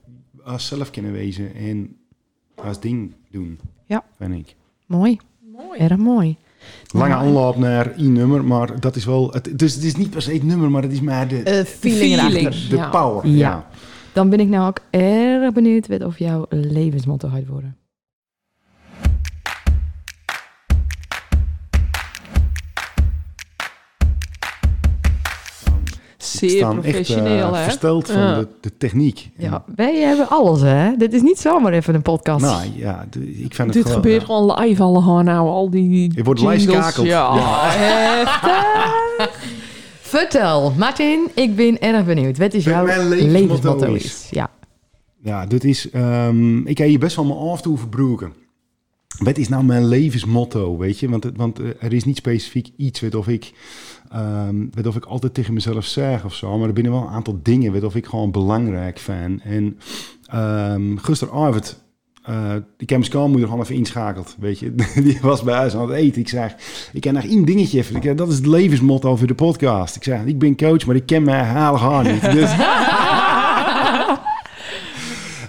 als zelf kunnen wezen en als ding doen. Ja. Vind ik. Mooi, Mooi. erg mooi. Lange Nou, aanloop naar één nummer, maar dat is wel... Het, dus het is niet per se het nummer, maar het is maar de, eh, feeling, de ja. power. Ja. Ja. Dan ben ik nou ook erg benieuwd of jouw levensmotto gaat worden. Zeer echt eh, professioneel, hè? versteld van Ja. de, de techniek. En, Ja, wij hebben alles, hè? Dit is niet zomaar even een podcast. Nou ja, ik vind het Dit gewoon, gebeurt ja. gewoon live allemaal nou, al die Je wordt jingles. lijfskakeld. Ja, Ja. *laughs* Vertel, Martin, ik ben erg benieuwd. Wat is jouw levensmotto is. Ja. Ja, dit is... ehm, ik heb hier best wel mijn af toe verbroken. Wat is nou mijn levensmotto, weet je? Want, want eh, er is niet specifiek iets wat of ik... ehm wat of ik altijd tegen mezelf zeg of zo. Maar er binnen wel een aantal dingen wat of ik gewoon belangrijk vind. En ehm gisteravond... eh ik heb mijn gewoon even inschakeld, weet je. *laughs* Die was bij huis aan het eten. Ik zeg, ik ken nog één dingetje even. Dat is het levensmotto voor de podcast. Ik zeg, ik ben coach, maar ik ken mijn haar niet. Dus... *laughs*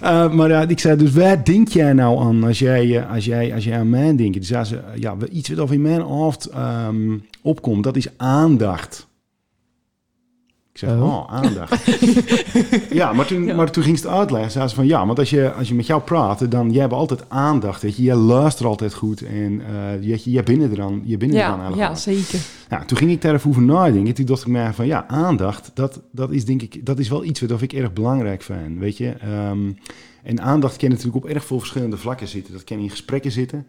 Eh, maar ja, ik zei, dus waar denk jij nou aan als jij, eh, als jij, als jij aan mij denkt? Dus ze, ja, iets wat in mijn hoofd ehm, opkomt, dat is aandacht. Ik zeg, Oh. oh, aandacht. *laughs* ja, maar toen, maar toen ging ze het uitleggen. Zei ze van, ja, want als je, als je met jou praat, dan jij hebt altijd aandacht. Weet je, jij luistert altijd goed en eh je, je bent er aan, je bent er aan ja, eigenlijk ja, zeker. Nou, toen ging ik daar even over nadenken. Toen dacht ik mij van ja, aandacht, dat, dat is denk ik, dat is wel iets wat ik erg belangrijk vind, weet je. Ehm, en aandacht kan natuurlijk op erg veel verschillende vlakken zitten. Dat kan in gesprekken zitten,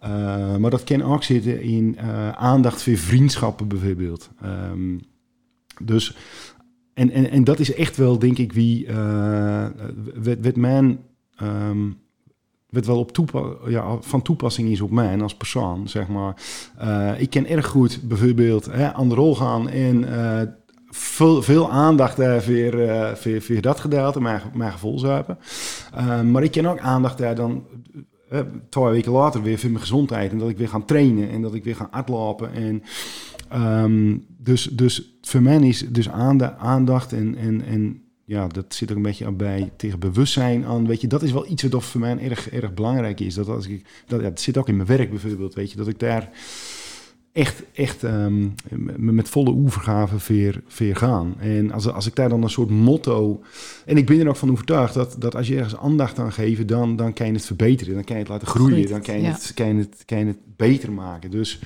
eh, maar dat kan ook zitten in eh, aandacht voor vriendschappen bijvoorbeeld. Ehm, dus, en, en, en dat is echt wel, denk ik, wie, wat wel op toepa ja, van toepassing is op mij als persoon, zeg maar. Eh, ik ken erg goed bijvoorbeeld hè, aan de rol gaan en eh, veel, veel aandacht daar voor, eh, voor, voor dat gedeelte, mijn, mijn gevoelszuipen. Eh, maar ik ken ook aandacht daar dan twee weken later weer voor mijn gezondheid en dat ik weer ga trainen en dat ik weer ga hardlopen. En, ehm, dus, dus voor mij is dus aanda- aandacht en, en, en ja, dat zit ook een beetje bij tegen bewustzijn aan. Weet je, dat is wel iets wat voor mij erg, erg belangrijk is. Dat als ik, dat, ja, dat zit ook in mijn werk bijvoorbeeld, weet je, dat ik daar echt, echt ehm, met volle oevergave veer, veer gaan. En als, als ik daar dan een soort motto... En ik ben er ook van overtuigd dat, dat als je ergens aandacht aan geeft... Dan, dan kan je het verbeteren, dan kan je het laten groeien... Dan kan je, het, kan, je het, kan je het beter maken. Dus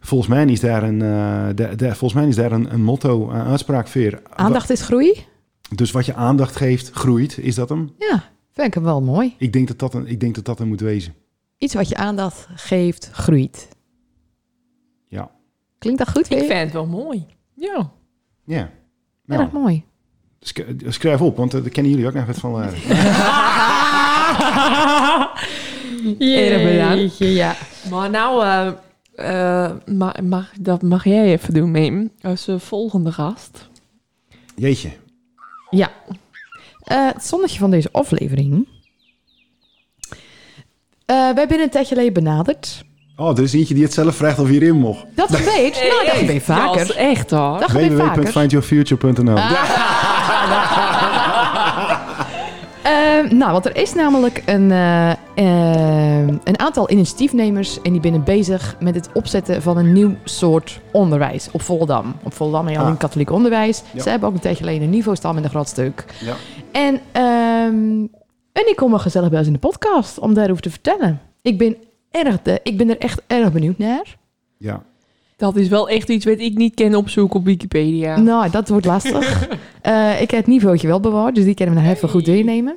volgens mij is daar een, eh, da- da- volgens mij is daar een, een motto, een uitspraak veer. Aandacht is groei? Dus wat je aandacht geeft, groeit. Is dat hem? Ja, vind ik hem wel mooi. Ik denk dat dat een, ik denk dat dat er moet wezen. Iets wat je aandacht geeft, groeit. Ja. Klinkt dat goed Ik vind het wel mooi. Ja. Ja. Nou, Erg mooi. sk- schrijf op, want eh, daar kennen jullie ook nog wat van *laughs* bedankt. Jeetje, ja. Maar nou, eh, eh, ma- mag, dat mag jij even doen, Mim. Als eh, volgende gast. Jeetje. Ja. Eh, het zonnetje van deze aflevering. Eh wij zijn een tijdje geleden benaderd. Oh, er is eentje die het zelf vraagt of hierin mocht. Dat *laughs* gebeurt. nou, dat gebeurt Ja, dat is vaker. echt hoor. Dat gebeurt vaker. www.findyourfuture.nl *laughs* Eh, nou, want er is namelijk een, eh, eh, een aantal initiatiefnemers en die zijn bezig met het opzetten van een nieuw soort onderwijs op Volendam. Op Volendam heb je alleen Ah. katholiek onderwijs. Ja. Ze hebben ook een tijdje geleden een niveau-stam in de groot stuk. Ja. En, ehm en ik kom er gezellig bij ons in de podcast om daarover te vertellen. Ik ben, erg de, ik ben er echt erg benieuwd naar. Ja. Dat is wel echt iets wat ik niet ken opzoeken op Wikipedia. Nou, dat wordt lastig. *laughs* Eh, ik heb het niveautje wel bewaard, dus die kunnen we nog even goed doornemen.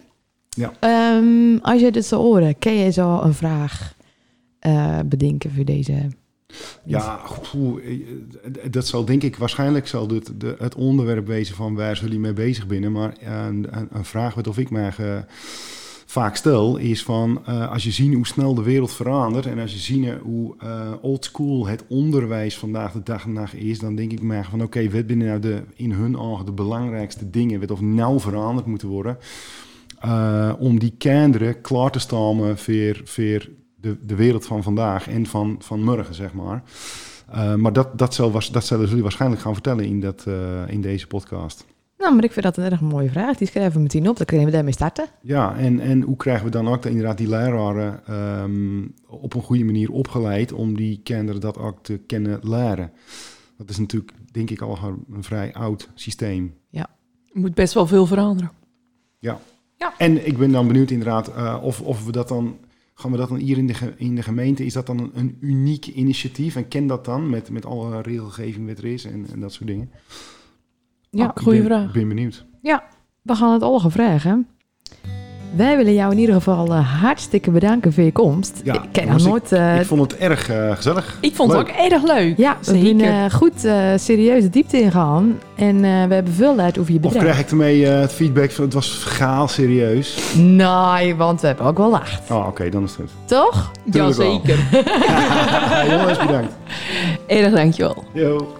Ja. Ehm, als je dit zou horen, kan je zo een vraag eh, bedenken voor deze? Ja, eh, dat zal denk ik waarschijnlijk zal dit de, het onderwerp wezen van waar jullie mee bezig binnen. Maar een, een, een vraag wat of ik mij eh, vaak stel is van eh, als je ziet hoe snel de wereld verandert en als je ziet hoe eh old school het onderwijs vandaag de dag en dag is, dan denk ik mij van oké, wat binnen nou de in hun ogen de belangrijkste dingen wat of nou veranderd moeten worden eh, om die kinderen klaar te staan voor, voor de, de wereld van vandaag en van, van morgen, zeg maar. Eh, maar dat, dat, zal, dat zullen jullie waarschijnlijk gaan vertellen in, dat, eh, in deze podcast. Nou, maar ik vind dat een erg mooie vraag. Die schrijven we meteen op. Dan kunnen we daarmee starten. Ja, en, en hoe krijgen we dan ook de- inderdaad die leraren ehm, op een goede manier opgeleid om die kinderen dat ook te kennen leren? Dat is natuurlijk, denk ik, al een vrij oud systeem. Er moet best wel veel veranderen. En ik ben dan benieuwd inderdaad eh, of, of we dat dan, gaan we dat dan hier in de, in de gemeente, is dat dan een, een uniek initiatief? En ken dat dan met, met alle regelgeving wat er is en, en dat soort dingen? Ja, Oh, ben- vraag. Ik ben benieuwd. We gaan het allemaal vragen. Wij willen jou in ieder geval eh, hartstikke bedanken voor je komst. Ja, ik ken nog nooit... eh, ik vond het erg eh, gezellig. Ik vond het ook erg leuk. ja, we zijn eh, goed uh, serieus de diepte ingegaan. En eh, we hebben veel uit over je Of bedrijf. krijg ik ermee eh, het feedback van het was gaal serieus? Nee, want we hebben ook wel lacht. Oh, oké, dan is het goed. Toch? Jazeker. *laughs* Jongens, bedankt. Erg dankjewel. Yo.